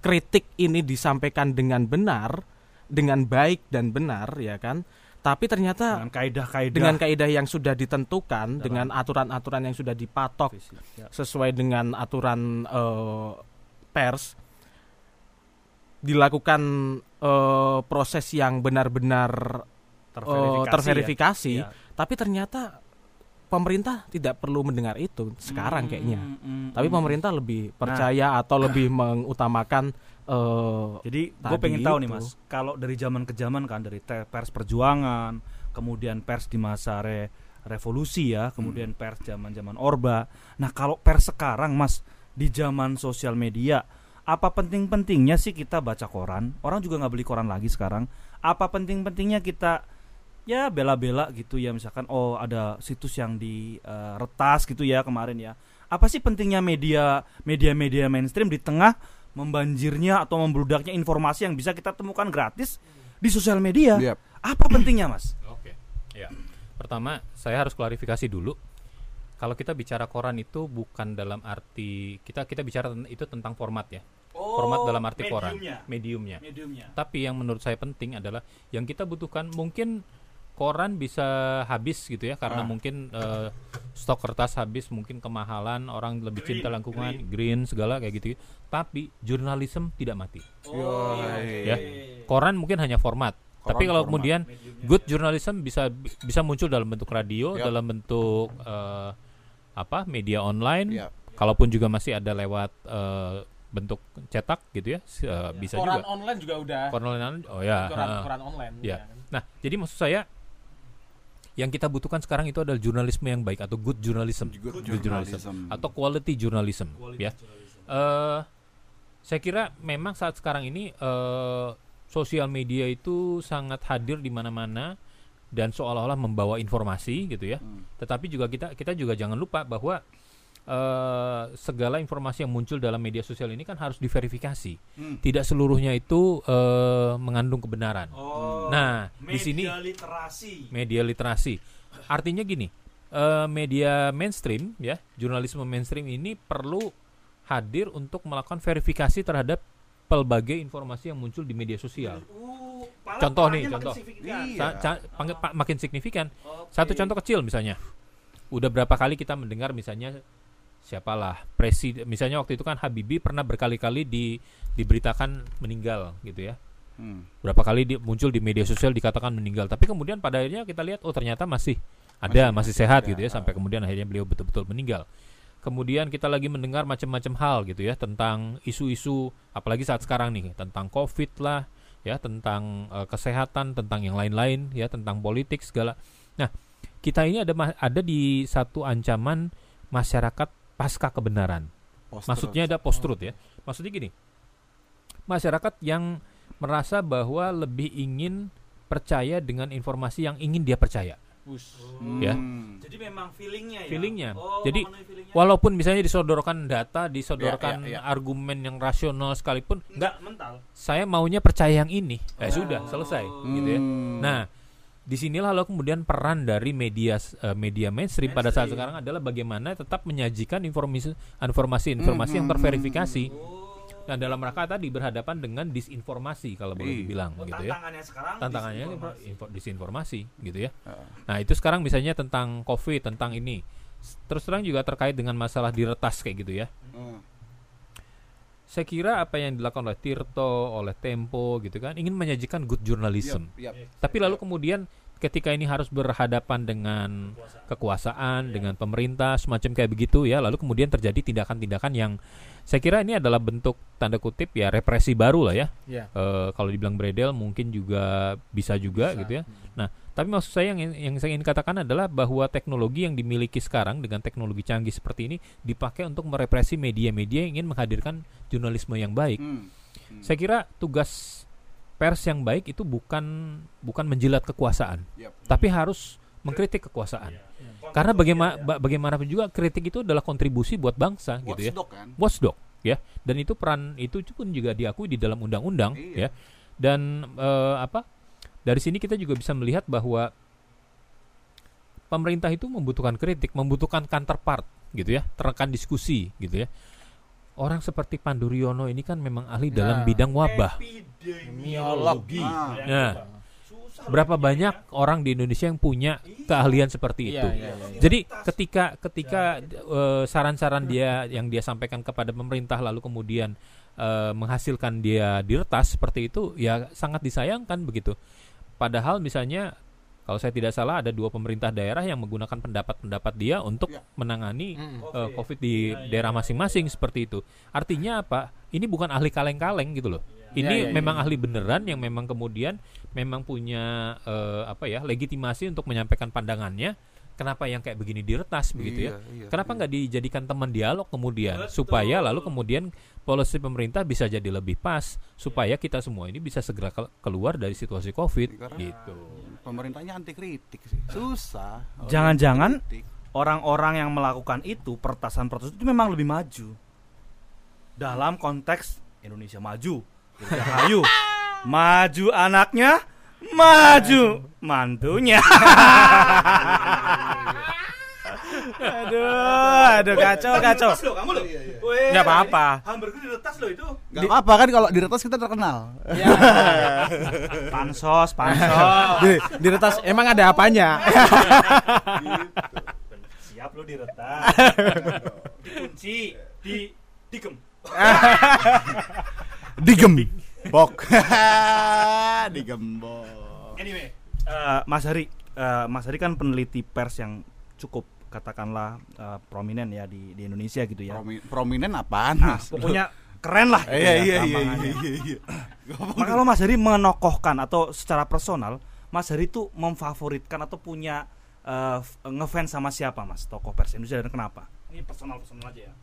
kritik ini disampaikan dengan benar, dengan baik dan benar ya kan. Tapi ternyata dengan kaidah-kaidah dengan kaidah yang sudah ditentukan, dengan aturan-aturan yang sudah dipatok Ya. sesuai dengan aturan eh, pers dilakukan eh, proses yang benar-benar eh, terverifikasi, ya. tapi ternyata pemerintah tidak perlu mendengar itu sekarang kayaknya. Hmm, hmm, Tapi hmm. pemerintah lebih percaya atau lebih mengutamakan eh, Jadi gue pengen tahu nih mas, kalau dari zaman ke zaman kan dari pers perjuangan, kemudian pers di masa re- revolusi ya, kemudian pers zaman zaman orba. Nah kalau pers sekarang mas di zaman sosial media, apa penting-pentingnya sih kita baca koran? Orang juga nggak beli koran lagi sekarang. Apa penting-pentingnya kita ya bela-bela gitu ya misalkan oh ada situs yang di eh, retas gitu ya kemarin ya. Apa sih pentingnya media media-media mainstream di tengah membanjirnya atau membludaknya informasi yang bisa kita temukan gratis di sosial media? Yap. Apa pentingnya, Mas? Oke. Ya. Pertama, saya harus klarifikasi dulu. Kalau kita bicara koran itu bukan dalam arti kita kita bicara itu tentang format ya. format dalam arti koran, mediumnya. Mediumnya. Tapi yang menurut saya penting adalah yang kita butuhkan mungkin koran bisa habis gitu ya karena Ah. mungkin eh, stok kertas habis, mungkin kemahalan, orang lebih cinta lingkungan, green. segala kayak gitu. Tapi jurnalisme tidak mati. Yoi. Ya. Koran mungkin hanya format. Koran Tapi kalau format. kemudian good journalism bisa bisa muncul dalam bentuk radio, Yap. dalam bentuk eh, apa media online. Yap. Kalaupun juga masih ada lewat eh, bentuk cetak gitu ya, eh, bisa koran juga. online juga udah Koran online, oh ya. koran, koran online. Ya. kan. Nah, jadi maksud saya yang kita butuhkan sekarang itu adalah jurnalisme yang baik atau good journalism, Good journalism. journalism. atau quality journalism, ya. Eh, saya kira memang saat sekarang ini eh, sosial media itu sangat hadir di mana-mana dan seolah-olah membawa informasi gitu ya. Hmm. Tetapi juga kita kita juga jangan lupa bahwa eh, segala informasi yang muncul dalam media sosial ini kan harus diverifikasi. Hmm. Tidak seluruhnya itu eh, mengandung kebenaran. Oh. Nah, di sini literasi. media literasi. Artinya gini, eh, media mainstream ya, jurnalisme mainstream ini perlu hadir untuk melakukan verifikasi terhadap pelbagai informasi yang muncul di media sosial. Contoh nih, contoh. Iya. Sa- makin signifikan. Satu contoh kecil misalnya. Udah berapa kali kita mendengar misalnya siapalah presiden misalnya waktu itu kan Habibie pernah berkali-kali di diberitakan meninggal gitu ya. Hmm. Berapa kali di- muncul di media sosial dikatakan meninggal, tapi kemudian pada akhirnya kita lihat oh ternyata masih ada, Masih- masih, sehat ada. gitu ya sampai kemudian akhirnya beliau betul-betul meninggal. Kemudian kita lagi mendengar macam-macam hal gitu ya tentang isu-isu apalagi saat sekarang nih tentang Covid lah, ya tentang eh, kesehatan, tentang yang lain-lain ya tentang politik segala. Nah, kita ini ada ada di satu ancaman masyarakat pasca kebenaran. Post-truth. Maksudnya ada post truth ya. Maksudnya gini. Masyarakat yang merasa bahwa lebih ingin percaya dengan informasi yang ingin dia percaya. Ya. Hmm. Jadi memang feelingnya ya. Feelingnya. Oh, Jadi, feelingnya. Walaupun misalnya disodorkan data, disodorkan Ya, ya, ya. argumen yang rasional sekalipun, enggak enggak mental. saya maunya percaya yang ini. Eh sudah, selesai gitu ya. Hmm. Nah, di sinilah lalu kemudian peran dari media eh, media mainstream, pada saat sekarang adalah bagaimana tetap menyajikan informasi informasi-informasi yang Hmm, hmm, terverifikasi. Nah, dalam rangka tadi berhadapan dengan disinformasi kalau boleh Iya. dibilang Oh, gitu ya. tantangannya sekarang Tantangannya disinformasi. info, disinformasi gitu ya. Nah, itu sekarang misalnya tentang Covid, tentang ini. Terus terang juga terkait dengan masalah diretas kayak gitu ya. Saya kira apa yang dilakukan oleh Tirto, oleh Tempo gitu kan, ingin menyajikan good journalism. Yap, yap. Tapi lalu kemudian ketika ini harus berhadapan dengan kekuasaan, dengan pemerintah semacam kayak begitu ya, lalu kemudian terjadi tindakan-tindakan yang saya kira ini adalah bentuk tanda kutip ya represi baru lah ya. Ya. Eh, kalau dibilang beredel mungkin juga bisa juga Bisa. gitu ya. Nah, tapi maksud saya yang yang saya ingin katakan adalah bahwa teknologi yang dimiliki sekarang dengan teknologi canggih seperti ini dipakai untuk merepresi media-media yang ingin menghadirkan jurnalisme yang baik. Hmm. Saya kira tugas pers yang baik itu bukan bukan menjilat kekuasaan, Yap. tapi harus mengkritik kekuasaan. Karena bagaimana bagaimanapun juga kritik itu adalah kontribusi buat bangsa gitu ya. Watchdog kan? Watchdog ya. Dan itu peran itu pun juga diakui di dalam undang-undang Iya. ya. Dan eh, apa? Dari sini kita juga bisa melihat bahwa pemerintah itu membutuhkan kritik, membutuhkan counterpart gitu ya, terekan diskusi gitu ya. Orang seperti Pandu Riono ini kan memang ahli dalam Ya. bidang wabah. Epidemiologi. Ah. Nah, Susah berapa loh banyak orang di Indonesia yang punya keahlian seperti itu? Iya, iya, iya. Jadi ketika ketika eh, saran-saran dia yang dia sampaikan kepada pemerintah lalu kemudian eh, menghasilkan dia diretas seperti itu ya sangat disayangkan begitu. Padahal misalnya kalau saya tidak salah ada dua pemerintah daerah yang menggunakan pendapat-pendapat dia untuk Ya. menangani Mm. eh, COVID di daerah masing-masing seperti itu. Artinya apa? Ini bukan ahli kaleng-kaleng gitu loh. Ini Ya, ya, ya. memang ahli beneran yang memang kemudian memang punya eh, apa ya legitimasi untuk menyampaikan pandangannya. Kenapa yang kayak begini diretas begitu ya? Iya, iya, Kenapa iya. nggak dijadikan teman dialog kemudian Betul. supaya lalu kemudian polisi pemerintah bisa jadi lebih pas supaya kita semua ini bisa segera kel- keluar dari situasi COVID Karena- gitu. Pemerintahnya anti kritik sih. Susah. Jangan-jangan orang-orang yang melakukan itu pertasan-pertasan itu memang lebih maju dalam konteks Indonesia maju Dirgahayu maju anaknya maju. Mantunya. Aduh aduh kacau kacau. Nggak apa-apa. hamburger diretas loh itu. Gak apa-apa kan kalau di retas kita terkenal. pansos pansos. Di, di retas emang ada apanya? siap lo diretas. Dikunci di digem. Digembok. Digembok. Anyway, eh, Mas Hari, eh, Mas Hari kan peneliti pers yang cukup katakanlah eh, prominent ya di, di Indonesia gitu ya. Promi- prominent apaan? Nah, Mas? pokoknya keren lah. gitu Iya ya iya iya iya iya. Nah, kalau Mas Hari menokohkan atau secara personal, Mas Hari itu memfavoritkan atau punya eh, f- ngefans sama siapa Mas tokoh pers Indonesia dan kenapa? Ini personal personal aja ya.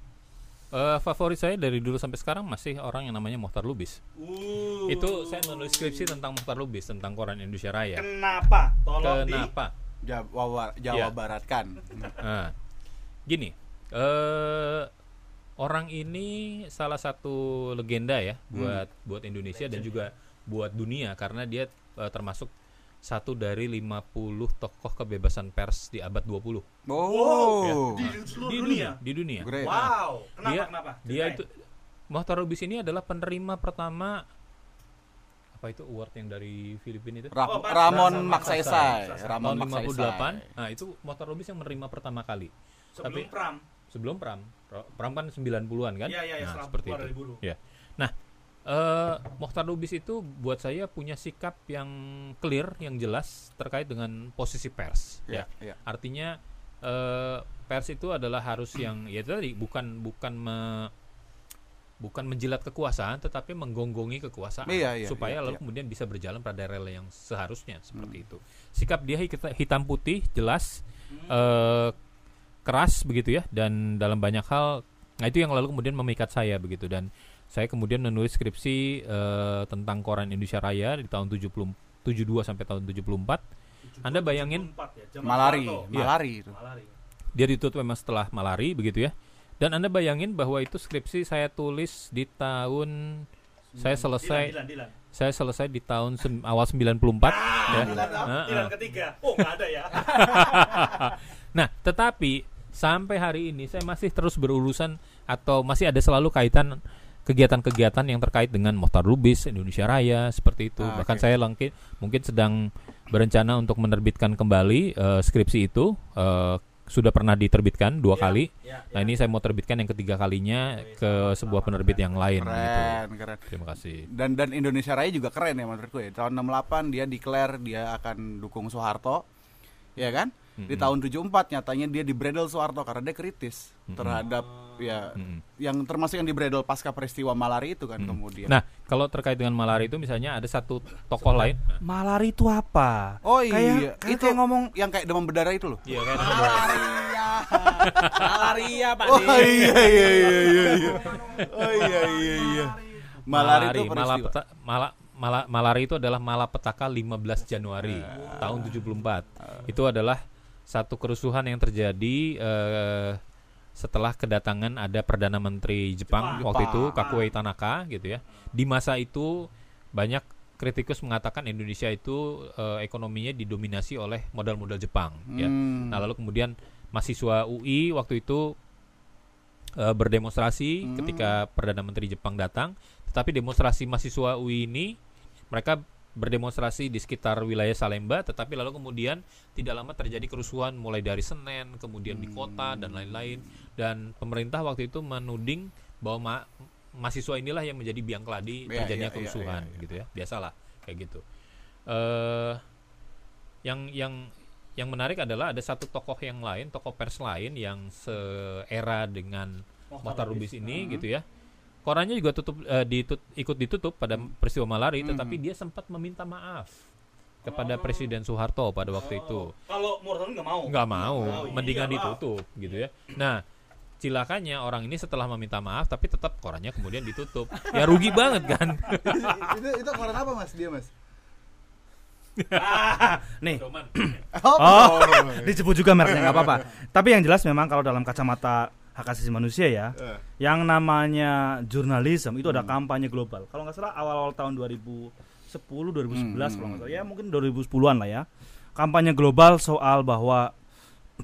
Eh, favorit saya dari dulu sampai sekarang masih orang yang namanya Mohtar Lubis. Uh, Itu saya menulis skripsi tentang Mohtar Lubis tentang koran Indonesia Raya. Kenapa? Tolong di Kenapa? Jawa Jawa Iya. Barat kan. Nah, gini, eh orang ini salah satu legenda ya buat buat Indonesia dan juga buat dunia karena dia eh, termasuk satu dari 50 tokoh kebebasan pers di abad 20 Oh. di seluruh dunia. di dunia. Great. Wow. Kenapa dia kenapa? dia Ceritain. itu Mohtar Lubis ini adalah penerima pertama apa itu award yang dari Filipina itu Ra- Oh. Ramon. Maksasai. Ramon. 58 nah itu Mohtar Lubis yang menerima pertama kali sebelum tapi- pram. sebelum Pram Pram kan 90-an kan Iya iya iya nah, seperti itu dari buruh. Ya. Eh Mohtar Lubis itu buat saya punya sikap yang clear, yang jelas terkait dengan posisi pers. Iya, Ya. iya. Artinya eh pers itu adalah harus yang ya tadi bukan bukan me- bukan menjilat kekuasaan, tetapi menggonggongi kekuasaan Iya, iya, supaya iya, lalu iya. kemudian bisa berjalan pada rel yang seharusnya seperti Hmm. itu. Sikap dia hit- hitam putih, jelas, eh keras begitu ya, dan dalam banyak hal, nah itu yang lalu kemudian memikat saya begitu dan saya kemudian menulis skripsi eh, tentang koran Indonesia Raya di tahun 70 72 sampai tahun 74 Anda bayangin Malari, Iya. malari itu. dia ditutup memang setelah malari begitu ya. Dan Anda bayangin bahwa itu skripsi saya tulis di tahun saya selesai saya selesai di tahun awal 94 ya. Heeh. ketiga. Oh, ada ya. Nah, tetapi sampai hari ini saya masih terus berurusan atau masih ada selalu kaitan kegiatan-kegiatan yang terkait dengan Mohtar Lubis, Indonesia Raya seperti itu. Ah, Bahkan oke. saya langki, mungkin sedang berencana untuk menerbitkan kembali eh, skripsi itu. Eh, sudah pernah diterbitkan dua kali. Nah, ini saya mau terbitkan yang ketiga kalinya ke sebuah penerbit yang lain gitu. Keren, keren. Terima kasih. Dan dan Indonesia Raya juga keren ya menurutku ya. Tahun 68 dia declare dia akan dukung Soeharto. Ya kan? Di tahun 74 nyatanya dia di bredel Soeharto karena dia kritis terhadap ya Mm-mm. yang termasuk yang di bredel pasca peristiwa Malari itu kan kemudian. Nah, kalau terkait dengan malari itu misalnya ada satu tokoh lain. Malari itu apa? oh iya, Kayak, kayak, itu kayak ngomong yang kayak demam berdarah itu loh. Iya kan? Malaria Pak Oh De. iya iya iya iya iya. Oh iya iya iya. Malari, itu peristiwa. malapeta, mala, mala- malari itu adalah malapetaka 15 Januari tahun 74. Itu adalah satu kerusuhan yang terjadi eh, setelah kedatangan ada perdana menteri Jepang, waktu itu Kakuei Tanaka gitu ya. Di masa itu banyak kritikus mengatakan Indonesia itu eh, ekonominya didominasi oleh modal-modal Jepang ya. Hmm. Nah, lalu kemudian mahasiswa UI waktu itu eh, berdemonstrasi ketika perdana menteri Jepang datang, tetapi demonstrasi mahasiswa UI ini mereka berdemonstrasi di sekitar wilayah Salemba, tetapi lalu kemudian tidak lama terjadi kerusuhan mulai dari Senen, kemudian di kota dan lain-lain, dan pemerintah waktu itu menuding bahwa ma- mahasiswa inilah yang menjadi biang keladi Iya, terjadinya iya, kerusuhan, iya, iya. gitu ya, biasalah kayak gitu. eh yang yang yang menarik adalah ada satu tokoh yang lain, tokoh pers lain yang seera dengan Mohtar Lubis ini gitu ya. Korannya juga tutup eh, ditut- ikut ditutup pada peristiwa Malari, tetapi dia sempat meminta maaf kepada Presiden Soeharto pada waktu itu. Kalau Morton nggak mau. Nggak mau, Oh, mendingan iyalah. ditutup gitu ya. Nah, cilakanya orang ini setelah meminta maaf tapi tetap korannya kemudian ditutup. Ya rugi banget kan. itu itu koran apa Mas dia Mas? Nih, Oh, Oh, disebut juga mereknya nggak apa-apa. Tapi yang jelas memang kalau dalam kacamata hak asasi manusia ya, Eh. yang namanya jurnalisme itu ada kampanye global. Kalau nggak salah awal-awal tahun 2010, 2011 kalau nggak salah ya mungkin 2010-an lah ya. Kampanye global soal bahwa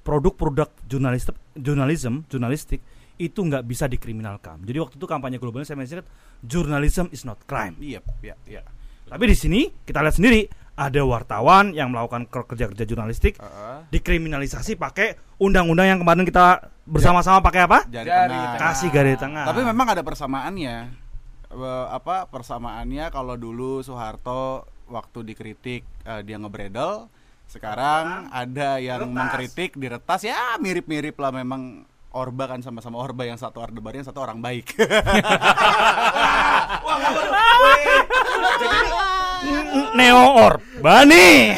produk-produk jurnalistik, jurnalism, jurnalistik itu nggak bisa dikriminalkan. Jadi waktu itu kampanye globalnya saya mention journalism is not crime. Iya, iya, iya. Tapi di sini kita lihat sendiri ada wartawan yang melakukan kerja-kerja jurnalistik Heeh. dikriminalisasi pakai undang-undang yang kemarin kita bersama-sama pakai apa? Jari Jari tengah. tengah. Kasih garis tengah. Tapi memang ada persamaannya. Apa persamaannya kalau dulu Soeharto waktu dikritik eh, dia ngebredel, sekarang ada yang mengkritik diretas ya mirip-mirip lah memang Orba kan sama-sama Orba yang satu Orde Baru yang satu orang baik. Neo Orbani.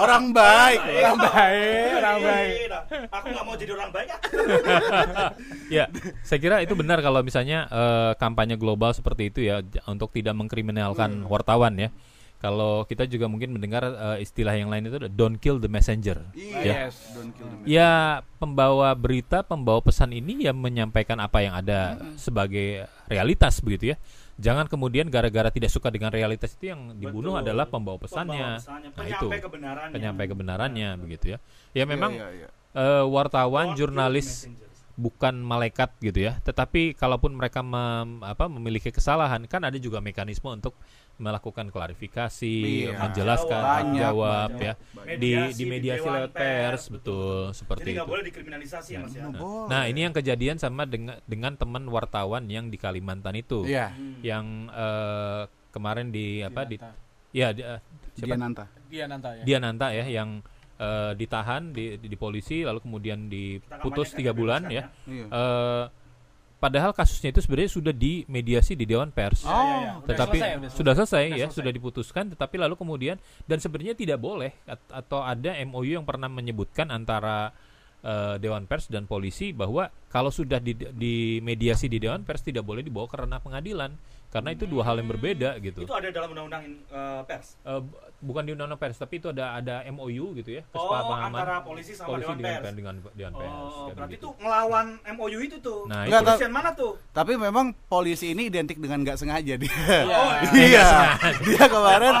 orang baik. Orang baik, orang baik. Aku nggak mau jadi orang baik. ya, saya kira itu benar kalau misalnya eh, kampanye global seperti itu ya untuk tidak mengkriminalkan wartawan ya. Kalau kita juga mungkin mendengar eh, istilah yang lain itu don't kill the messenger. ya. Yes. Don't kill the messenger. Ya, pembawa berita, pembawa pesan ini yang menyampaikan apa yang ada sebagai realitas begitu ya. Jangan kemudian gara-gara tidak suka dengan realitas itu yang dibunuh Betul. adalah pembawa pesannya. Nah, itu penyampai kebenarannya. penyampai kebenarannya begitu ya. Ya memang Iya, iya, iya. eh, wartawan, Don't kill the jurnalis bukan malaikat gitu ya. Tetapi kalaupun mereka mem- apa memiliki kesalahan kan ada juga mekanisme untuk melakukan klarifikasi, Iya. menjelaskan, Banyak, jawab banyak. ya. Di Mediasi di di mediasi Dewan lewat pers, Pers, betul, seperti Jadi itu. boleh dikriminalisasi ya mas ya. Boleh. Nah, ini yang kejadian sama dengan dengan teman wartawan yang di Kalimantan itu. Iya, Yang eh, kemarin di apa di ya di, eh, siapa? Diananta. Dia nanti ya. dia Nanta ya yang eh, ditahan di, di, di polisi lalu kemudian diputus tiga ya, bulan bebaskan ya. Iya. Eh, padahal kasusnya itu sebenarnya sudah dimediasi di Dewan Pers. Oh, iya, iya. tetapi selesai, udah sudah selesai Sudah ya, selesai. sudah diputuskan tetapi lalu kemudian dan sebenarnya tidak boleh at- atau ada MOU yang pernah menyebutkan antara eh, Dewan Pers dan polisi bahwa kalau sudah di, di mediasi di dewan pers tidak boleh dibawa ke ranah pengadilan karena itu dua hal yang berbeda gitu. Itu ada dalam undang-undang eh, pers. Eh, bu- bukan di undang-undang pers tapi itu ada ada MOU gitu ya Oh, kesepahaman antara polisi sama polisi dewan dengan pers. dengan dewan pers. Oh, kayak berarti begitu. itu ngelawan MOU itu tuh. Nah, Enggak, itu. Mana tuh? Tapi memang polisi ini identik dengan nggak sengaja dia. Oh, Iya. Dia kemarin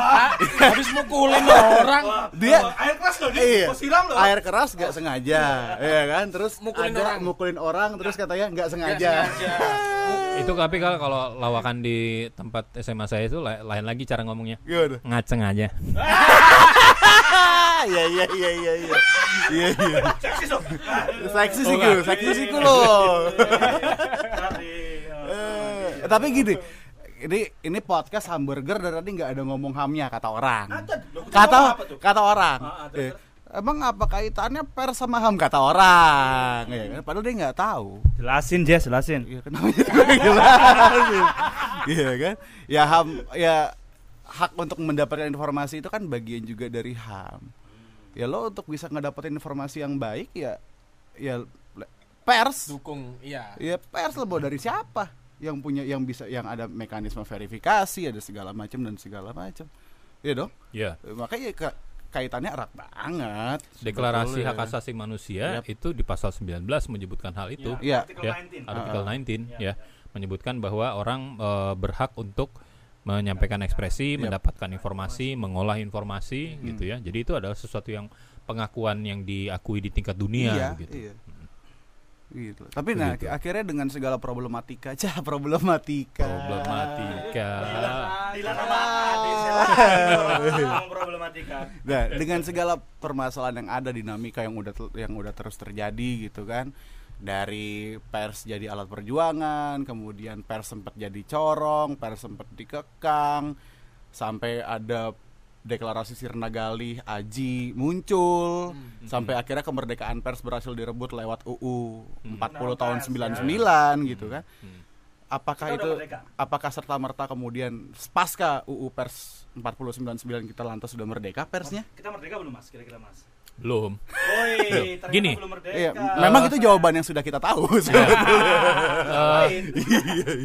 Habis mukulin orang. dia Oh, air keras loh dia. iya, siram loh. air keras nggak sengaja, ya kan? Terus Mukulin ada orang. mukulin orang, terus katanya nggak sengaja. Itu tapi kalau kalau lawakan di tempat SMA saya itu la- lain lagi cara ngomongnya. Gimana? Ngaceng aja. Iya iya iya iya iya. Iya iya. Seksi sih Oh, gue, seksi sih gue loh. Iya. Eh, Tapi gini, ini ini podcast hamburger dan tadi nggak ada ngomong hamnya kata orang. Kata kata orang. Emang apa kaitannya pers sama ham kata orang? Ya? Padahal dia nggak tahu. Jelasin Jess, jelasin. Iya kenapa jelasin? Iya kan? Ya ham ya hak untuk mendapatkan informasi itu kan bagian juga dari ham. Ya lo untuk bisa ngedapetin informasi yang baik ya ya pers. Dukung, iya. Ya pers lo dari siapa? Yang punya yang bisa yang ada mekanisme verifikasi, ada segala macam dan segala macam. Iya dong. Ya. Eh, Makanya ka- kaitannya erat banget. Deklarasi sebetulnya. hak asasi manusia Yap. itu di pasal 19 menyebutkan hal itu. Iya. Artikel Ya, 19. artikel Ah. 19 Ya, ya menyebutkan bahwa orang eh, berhak untuk menyampaikan ekspresi, Yap. mendapatkan informasi, mengolah informasi Hmm. gitu ya. Jadi itu adalah sesuatu yang pengakuan yang diakui di tingkat dunia iya, gitu. Iya. Gitu. Tapi nah Begitu. akhirnya dengan segala problematika, cah problematika. Problematika. Dilarang Nah, dengan segala permasalahan yang ada dinamika yang udah yang udah terus terjadi gitu kan. Dari pers jadi alat perjuangan, kemudian pers sempat jadi corong, pers sempat dikekang, sampai ada deklarasi Sirna Galih Aji muncul sampai akhirnya kemerdekaan pers berhasil direbut lewat UU 40 tahun 99 gitu kan. Hmm. Apakah Kita itu merdeka. apakah serta merta kemudian pasca UU pers 4099 kita lantas sudah merdeka persnya? Kita merdeka belum Mas? Kira-kira Mas. Belum. Woi, ternyata Gini. belum merdeka. Iya, memang itu jawaban yang sudah kita tahu. Eh, Lain.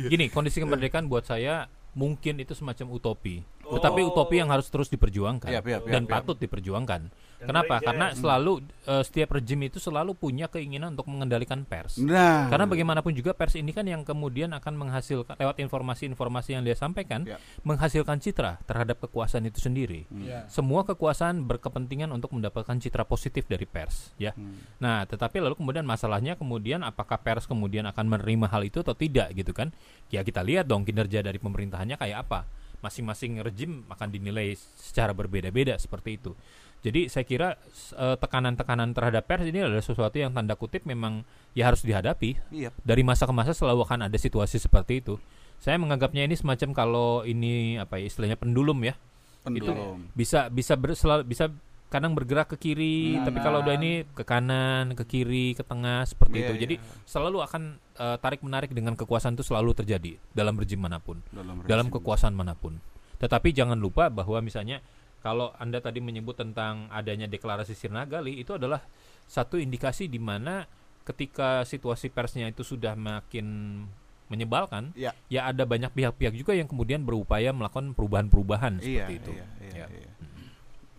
gini, kondisi kemerdekaan buat saya mungkin itu semacam utopi. Oh. Tetapi utopi yang harus terus diperjuangkan Iya, iya, iya, dan iya. patut diperjuangkan. Dan Kenapa? Karena selalu eh, setiap rejim itu selalu punya keinginan untuk mengendalikan pers. nah, Karena bagaimanapun juga pers ini kan yang kemudian akan menghasilkan lewat informasi-informasi yang dia sampaikan Ya. menghasilkan citra terhadap kekuasaan itu sendiri. Iya. Semua kekuasaan berkepentingan untuk mendapatkan citra positif dari pers, ya. Hmm. Nah, tetapi lalu kemudian masalahnya kemudian apakah pers kemudian akan menerima hal itu atau tidak gitu kan? Ya kita lihat dong kinerja dari pemerintahannya kayak apa. Masing-masing rejim akan dinilai secara berbeda-beda seperti itu. Jadi saya kira eh, tekanan-tekanan terhadap pers ini adalah sesuatu yang tanda kutip memang ya harus dihadapi. Iya. Dari masa ke masa selalu akan ada situasi seperti itu. Saya menganggapnya ini semacam kalau ini apa ya istilahnya pendulum ya Pendulum. bisa bisa ber, selalu bisa kadang bergerak ke kiri Hmm. tapi kalau udah ini ke kanan ke kiri ke tengah seperti Iya, itu iya. jadi selalu akan eh, tarik menarik dengan kekuasaan itu selalu terjadi dalam rejim mana pun Dalam, dalam kekuasaan mana pun tetapi jangan lupa bahwa misalnya kalau anda tadi menyebut tentang adanya deklarasi Sirnagali itu adalah satu indikasi di mana ketika situasi persnya itu sudah makin menyebalkan Ya. ya ada banyak pihak-pihak juga yang kemudian berupaya melakukan perubahan-perubahan Iya, seperti itu iya, iya, Ya. iya.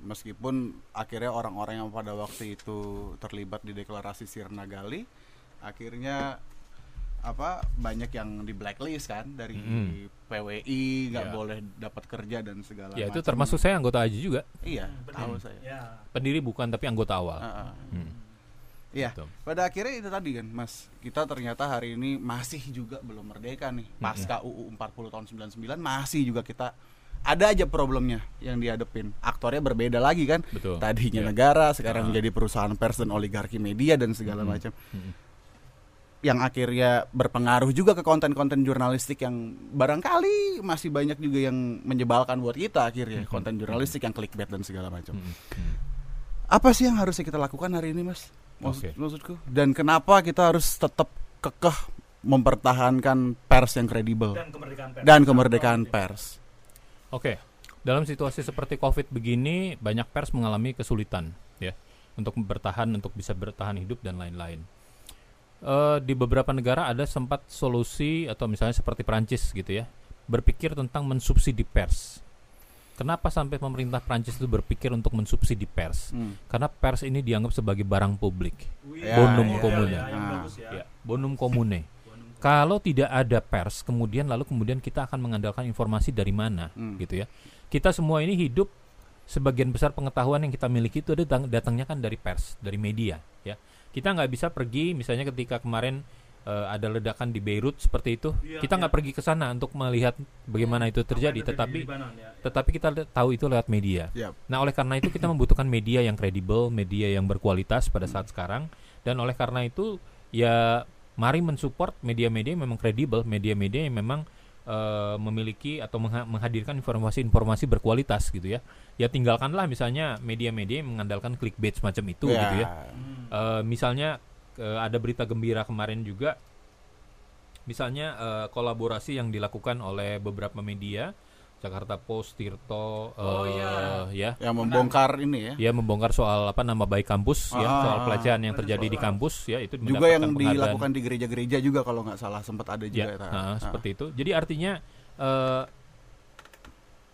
Meskipun akhirnya orang-orang yang pada waktu itu terlibat di deklarasi Sirna Gali akhirnya apa banyak yang di blacklist kan dari Mm. PWI nggak Ya. boleh dapat kerja dan segala Ya itu macam. termasuk saya anggota AJI juga. iya Benar. tahu saya Ya. Pendiri bukan tapi anggota awal. Ah, ah. Hmm, Iya, gitu. pada akhirnya itu tadi kan, Mas. Kita ternyata hari ini masih juga belum merdeka nih. Pasca UU 40 tahun 99 masih juga kita ada aja problemnya yang dihadepin. Aktornya berbeda lagi kan. Betul. Tadinya Iya. negara, sekarang Ah. menjadi perusahaan pers dan oligarki media dan segala Mm-mm. macam. Mm-mm. Yang akhirnya berpengaruh juga ke konten-konten jurnalistik yang barangkali masih banyak juga yang menyebalkan buat kita akhirnya. Mm-mm. Konten jurnalistik yang clickbait dan segala macam. Mm-mm. Mm. Apa sih yang harusnya kita lakukan hari ini, Mas? Maksud, Oke. Maksudku. Dan kenapa kita harus tetap kekeh mempertahankan pers yang kredibel Dan kemerdekaan pers. dan kemerdekaan pers? Oke. Dalam situasi seperti Covid begini, banyak pers mengalami kesulitan ya untuk bertahan, untuk bisa bertahan hidup dan lain-lain. Eh, di beberapa negara ada sempat solusi atau misalnya seperti Prancis gitu ya berpikir tentang mensubsidi pers. Kenapa sampai pemerintah Prancis itu berpikir untuk mensubsidi pers? Hmm. Karena pers ini dianggap sebagai barang publik, Ya, bonum ya, komune. ya, Ah. bagus Ya, bonum komune. Kalau tidak ada pers, kemudian lalu kemudian kita akan mengandalkan informasi dari mana, Hmm. gitu ya. Kita semua ini hidup sebagian besar pengetahuan yang kita miliki itu datang, datangnya kan dari pers, dari media, ya. Kita nggak bisa pergi, misalnya ketika kemarin eh, ada ledakan di Beirut seperti itu, Iya, kita nggak pergi ke sana untuk melihat bagaimana itu terjadi, tetapi tetapi kita tahu itu lewat media. Yap. Nah, oleh karena itu kita membutuhkan media yang kredibel, media yang berkualitas pada saat sekarang dan oleh karena itu ya mari mensupport media-media yang memang kredibel, media-media yang memang eh, memiliki atau mengha- menghadirkan informasi-informasi berkualitas gitu ya. Ya tinggalkanlah misalnya media-media yang mengandalkan clickbait semacam itu Ya. gitu ya. Eh, misalnya eh, ada berita gembira kemarin juga misalnya eh, kolaborasi yang dilakukan oleh beberapa media Jakarta Post, Tirto, eh, ya, Yang membongkar ini ya. ya membongkar soal apa nama baik kampus, ya Ah. soal pelecehan yang terjadi di kampus, ya itu Juga yang penghargaan. dilakukan di gereja-gereja juga kalau nggak salah sempat ada juga. ya, ta. nah, Ah. seperti itu. Jadi artinya eh,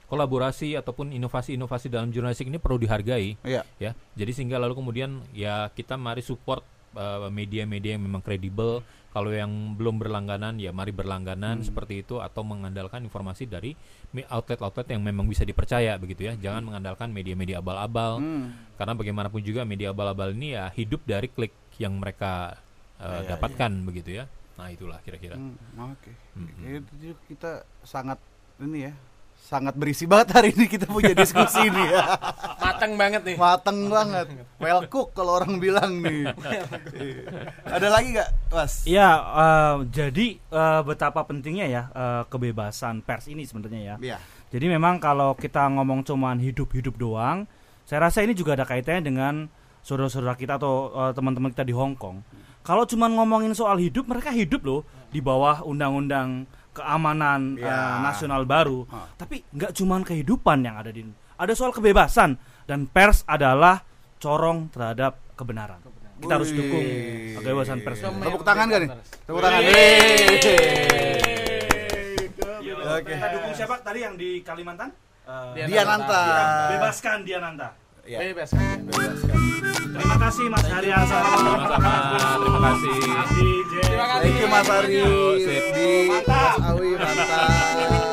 kolaborasi ataupun inovasi-inovasi dalam jurnalistik ini perlu dihargai, Iya. ya. Jadi sehingga lalu kemudian ya kita mari support eh, media-media yang memang kredibel. Kalau yang belum berlangganan ya mari berlangganan Hmm. seperti itu atau mengandalkan informasi dari outlet-outlet yang memang bisa dipercaya begitu ya. Jangan mengandalkan media-media abal-abal Hmm. karena bagaimanapun juga media abal-abal ini ya hidup dari klik yang mereka eh, Ya, ya, dapatkan begitu ya. Nah, itulah kira-kira. Hmm, Oke. Mm-mm. Itu kita sangat ini ya. Sangat berisi banget hari ini kita punya diskusi nih ya. Mateng banget nih. Mateng banget. Well cook kalau orang bilang nih. Ada lagi nggak, Mas? Ya, eh, jadi eh, betapa pentingnya ya eh, kebebasan pers ini sebenarnya ya. Iya. Jadi memang kalau kita ngomong cuman hidup-hidup doang, saya rasa ini juga ada kaitannya dengan saudara-saudara kita atau eh, teman-teman kita di Hong Kong. Kalau cuman ngomongin soal hidup, mereka hidup loh di bawah undang-undang keamanan eh, Ya. nasional baru. Ah. Tapi nggak cuman kehidupan yang ada di ada soal kebebasan dan pers adalah corong terhadap kebenaran. Kita harus dukung kebebasan pers. Tepuk tangan gak nih? Tepuk tangan. Oke. Kita dukung siapa tadi yang di Kalimantan? Eh, Dia Nanta. Bebaskan Diananta. Ya. Bebas kan. Bebaskan. Terima kasih Mas Harian Sama-sama. Terima kasih. Terima kasih. Thank you Mas Ari. Yo, sip. Di Mas Awi mantap.